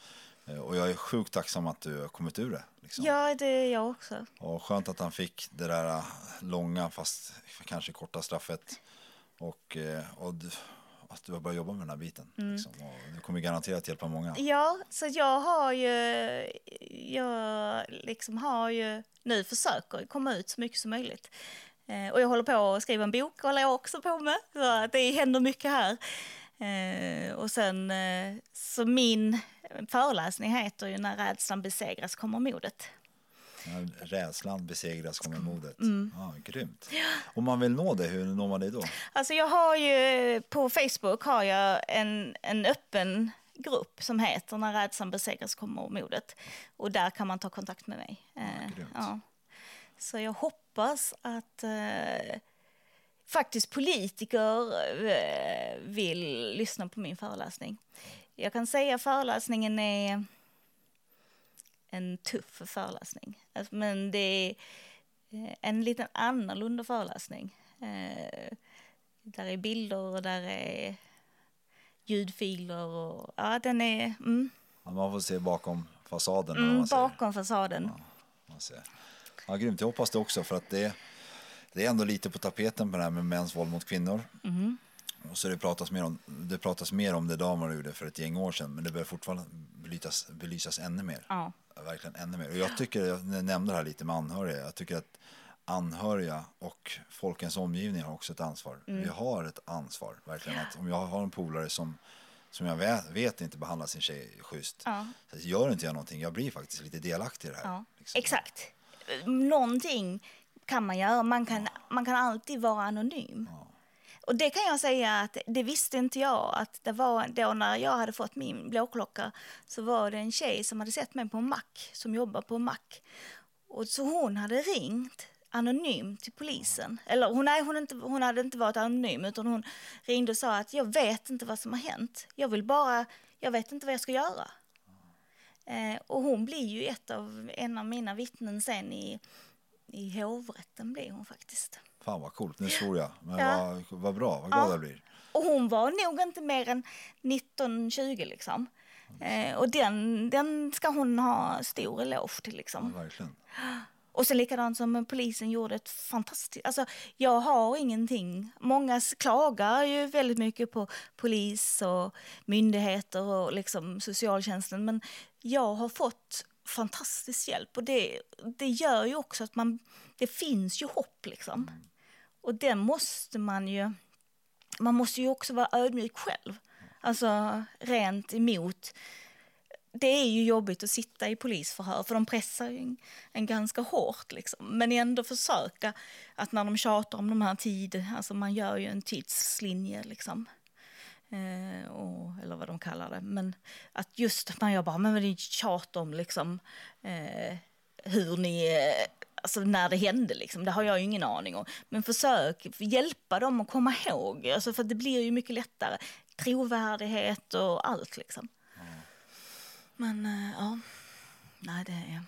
Eh, Och jag är sjukt tacksam att du har kommit ur det. Liksom. Ja, det är jag också. Och skönt att han fick det där eh, långa, fast kanske korta straffet. Och, eh, och du, att du har börjat jobba med den här biten. Mm. Liksom. Och du kommer garanterat hjälpa många. Ja, så jag har ju, jag liksom har ju nu försöker komma ut så mycket som möjligt. Och jag håller på att skriva en bok, håller jag också på med. Så det händer mycket här. Eh, och sen, eh, så min föreläsning heter ju När rädslan besegras kommer modet. När rädslan besegras kommer modet. Mm. Ja, grymt. Om man vill nå det, hur når man det då? Alltså jag har ju, på Facebook har jag en, en öppen grupp som heter När rädslan besegras kommer modet. Och där kan man ta kontakt med mig. Eh, grymt. ja. Så jag hoppas att eh, faktiskt politiker eh, vill lyssna på min föreläsning. Jag kan säga att föreläsningen är en tuff föreläsning. Alltså, Men det är eh, en liten annorlunda föreläsning. Eh, där är bilder och där är ljudfiler och ja, den är mm, Ja, man får se bakom fasaden. mm, bakom fasaden. Man ser. Ja, grymt, jag hoppas det också för att det, det är ändå lite på tapeten på det här med mäns våld mot kvinnor. Mm. Och så det pratas, mer om, det pratas mer om det idag än vad det gjorde för ett gäng år sedan men det behöver fortfarande belysas, belysas ännu mer. Ja. Verkligen ännu mer. Och jag tycker, jag nämnde det här lite med anhöriga, jag tycker att anhöriga och folkens omgivning har också ett ansvar. Mm. Vi har ett ansvar, verkligen. Att om jag har en polare som, som jag vet, vet inte behandlar sin tjej schysst, Ja. så gör inte jag någonting, jag blir faktiskt lite delaktig i det här. Ja, liksom. exakt. Någonting kan man göra. Man kan, man kan alltid vara anonym. Och det kan jag säga att det visste inte jag. Att det var då när jag hade fått min blåklocka så var det en tjej som hade sett mig på en mack, som jobbar på en mack. Och så hon hade ringt anonymt till polisen. Eller hon, nej, hon, inte, hon hade inte varit anonym utan hon ringde och sa att jag vet inte vad som har hänt. Jag vill bara, jag vet inte vad jag ska göra. Eh, och hon blir ju ett av, en av mina vittnen sen i, i hovrätten blir hon faktiskt. Fan vad coolt, nu svor jag. Men Ja. vad, vad bra, vad glad Ja. jag blir. Och hon var nog inte mer än 19-20 liksom. Eh, och den, den ska hon ha stor eloge till liksom. Ja, verkligen. Och så likadant som polisen gjorde ett fantastiskt... Alltså, jag har ingenting. Många klagar ju väldigt mycket på polis och myndigheter och liksom socialtjänsten. Men jag har fått fantastisk hjälp och det, det gör ju också att man... Det finns ju hopp liksom. Och det måste man ju... Man måste ju också vara ödmjuk själv. Alltså rent emot det är ju jobbigt att sitta i polisförhör för de pressar ju en, en ganska hårt. Liksom. Men ändå försöka att när de tjatar om de här tiderna, alltså man gör ju en tidslinje liksom. Eh, och, eller vad de kallar det. Men att just när jag bara, men det är tjat om liksom eh, hur ni, alltså när det hände liksom, det har jag ju ingen aning om. Men försök hjälpa dem att komma ihåg, alltså för det blir ju mycket lättare. Trovärdighet och allt liksom. Men eh, ja, nej det är...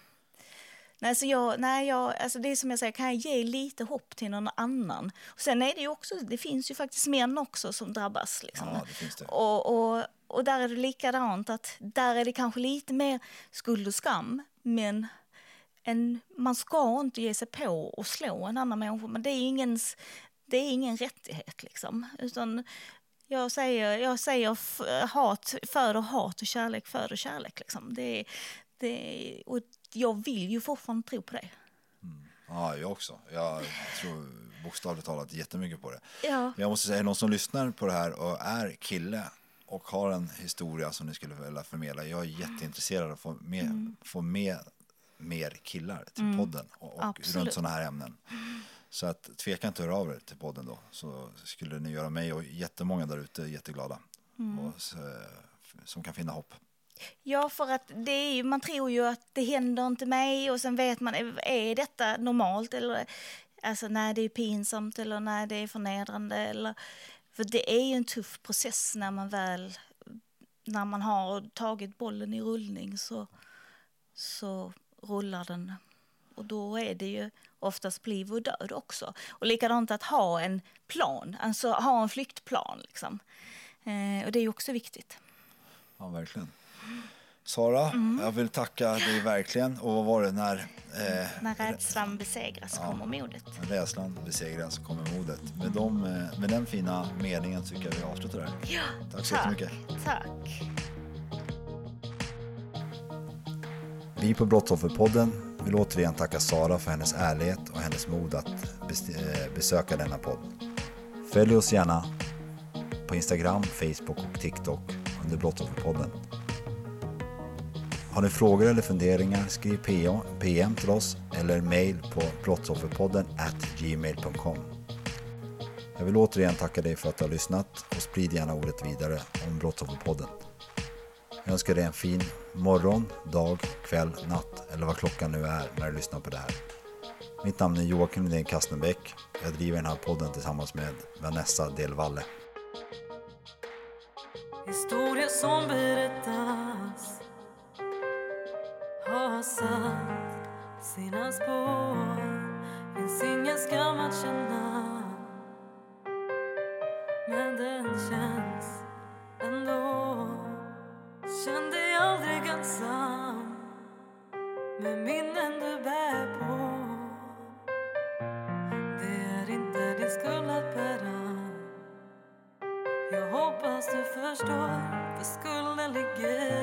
Nej, så jag, nej jag, alltså det är som jag säger, kan jag ge lite hopp till någon annan? Och sen är det ju också, det finns ju faktiskt män också som drabbas. Liksom. Ja, det finns det. Och, och, och där är det likadant, att där är det kanske lite mer skuld och skam, men en, man ska inte ge sig på och slå en annan människa, men det är ingens, det är ingen rättighet liksom. Utan jag säger, jag säger hat föder hat och kärlek föder kärlek. Liksom. Det, är- det, och jag vill ju fortfarande tro på det. Ja, jag också. Jag tror bokstavligt talat jättemycket på det. Ja. Jag måste säga, är någon som lyssnar på det här och är kille och har en historia som ni skulle vilja förmedla. Jag är jätteintresserad av att få med, Mm. få med mer killar till podden och, och runt sådana här ämnen. Så att tveka inte att höra av er till podden då så skulle ni göra mig och jättemånga där ute jätteglada. Mm. Och, så, som kan finna hopp. Ja, för att det är ju, man tror ju att det händer inte mig och sen vet man, är- detta normalt eller alltså nej det är pinsamt eller nej det är förnedrande eller för det är ju en tuff process när man väl, när man har tagit bollen i rullning så, så rullar den och då är det ju oftast liv och död också. Och likadant att ha en plan, alltså ha en flyktplan liksom. Eh, och det är ju också viktigt. Ja, verkligen. Sara, Mm. jag vill tacka dig verkligen. Och vad var det när eh, När rädslan besegras kommer modet. rädslan besegras kommer modet. Med, de, eh, med den fina meningen tycker jag vi avslutar där. Ja, Tack så jättemycket. Tack. Vi på Brottsofferpodden vill återigen tacka Sara för hennes ärlighet och hennes mod att eh, besöka denna podd. Följ oss gärna på Instagram, Facebook och TikTok under Brottsofferpodden. Har ni frågor eller funderingar skriv PM till oss eller mail på brottsofferpodden at gmail.com. Jag vill återigen tacka dig för att du har lyssnat och sprid gärna ordet vidare om Brottsofferpodden. Jag önskar dig en fin morgon, dag, kväll, natt eller vad klockan nu är när du lyssnar på det här. Mitt namn är Joakim Lindén Kastenbäck. Jag driver den här podden tillsammans med Vanessa Delvalle. Historia som berättas har satt sina spår. Finns ingen skam att känna. Men den känns ändå. Känn dig aldrig ensam med minnen du bär på. Det är inte din skuld att bära. Jag hoppas du förstår, för skulden ligger.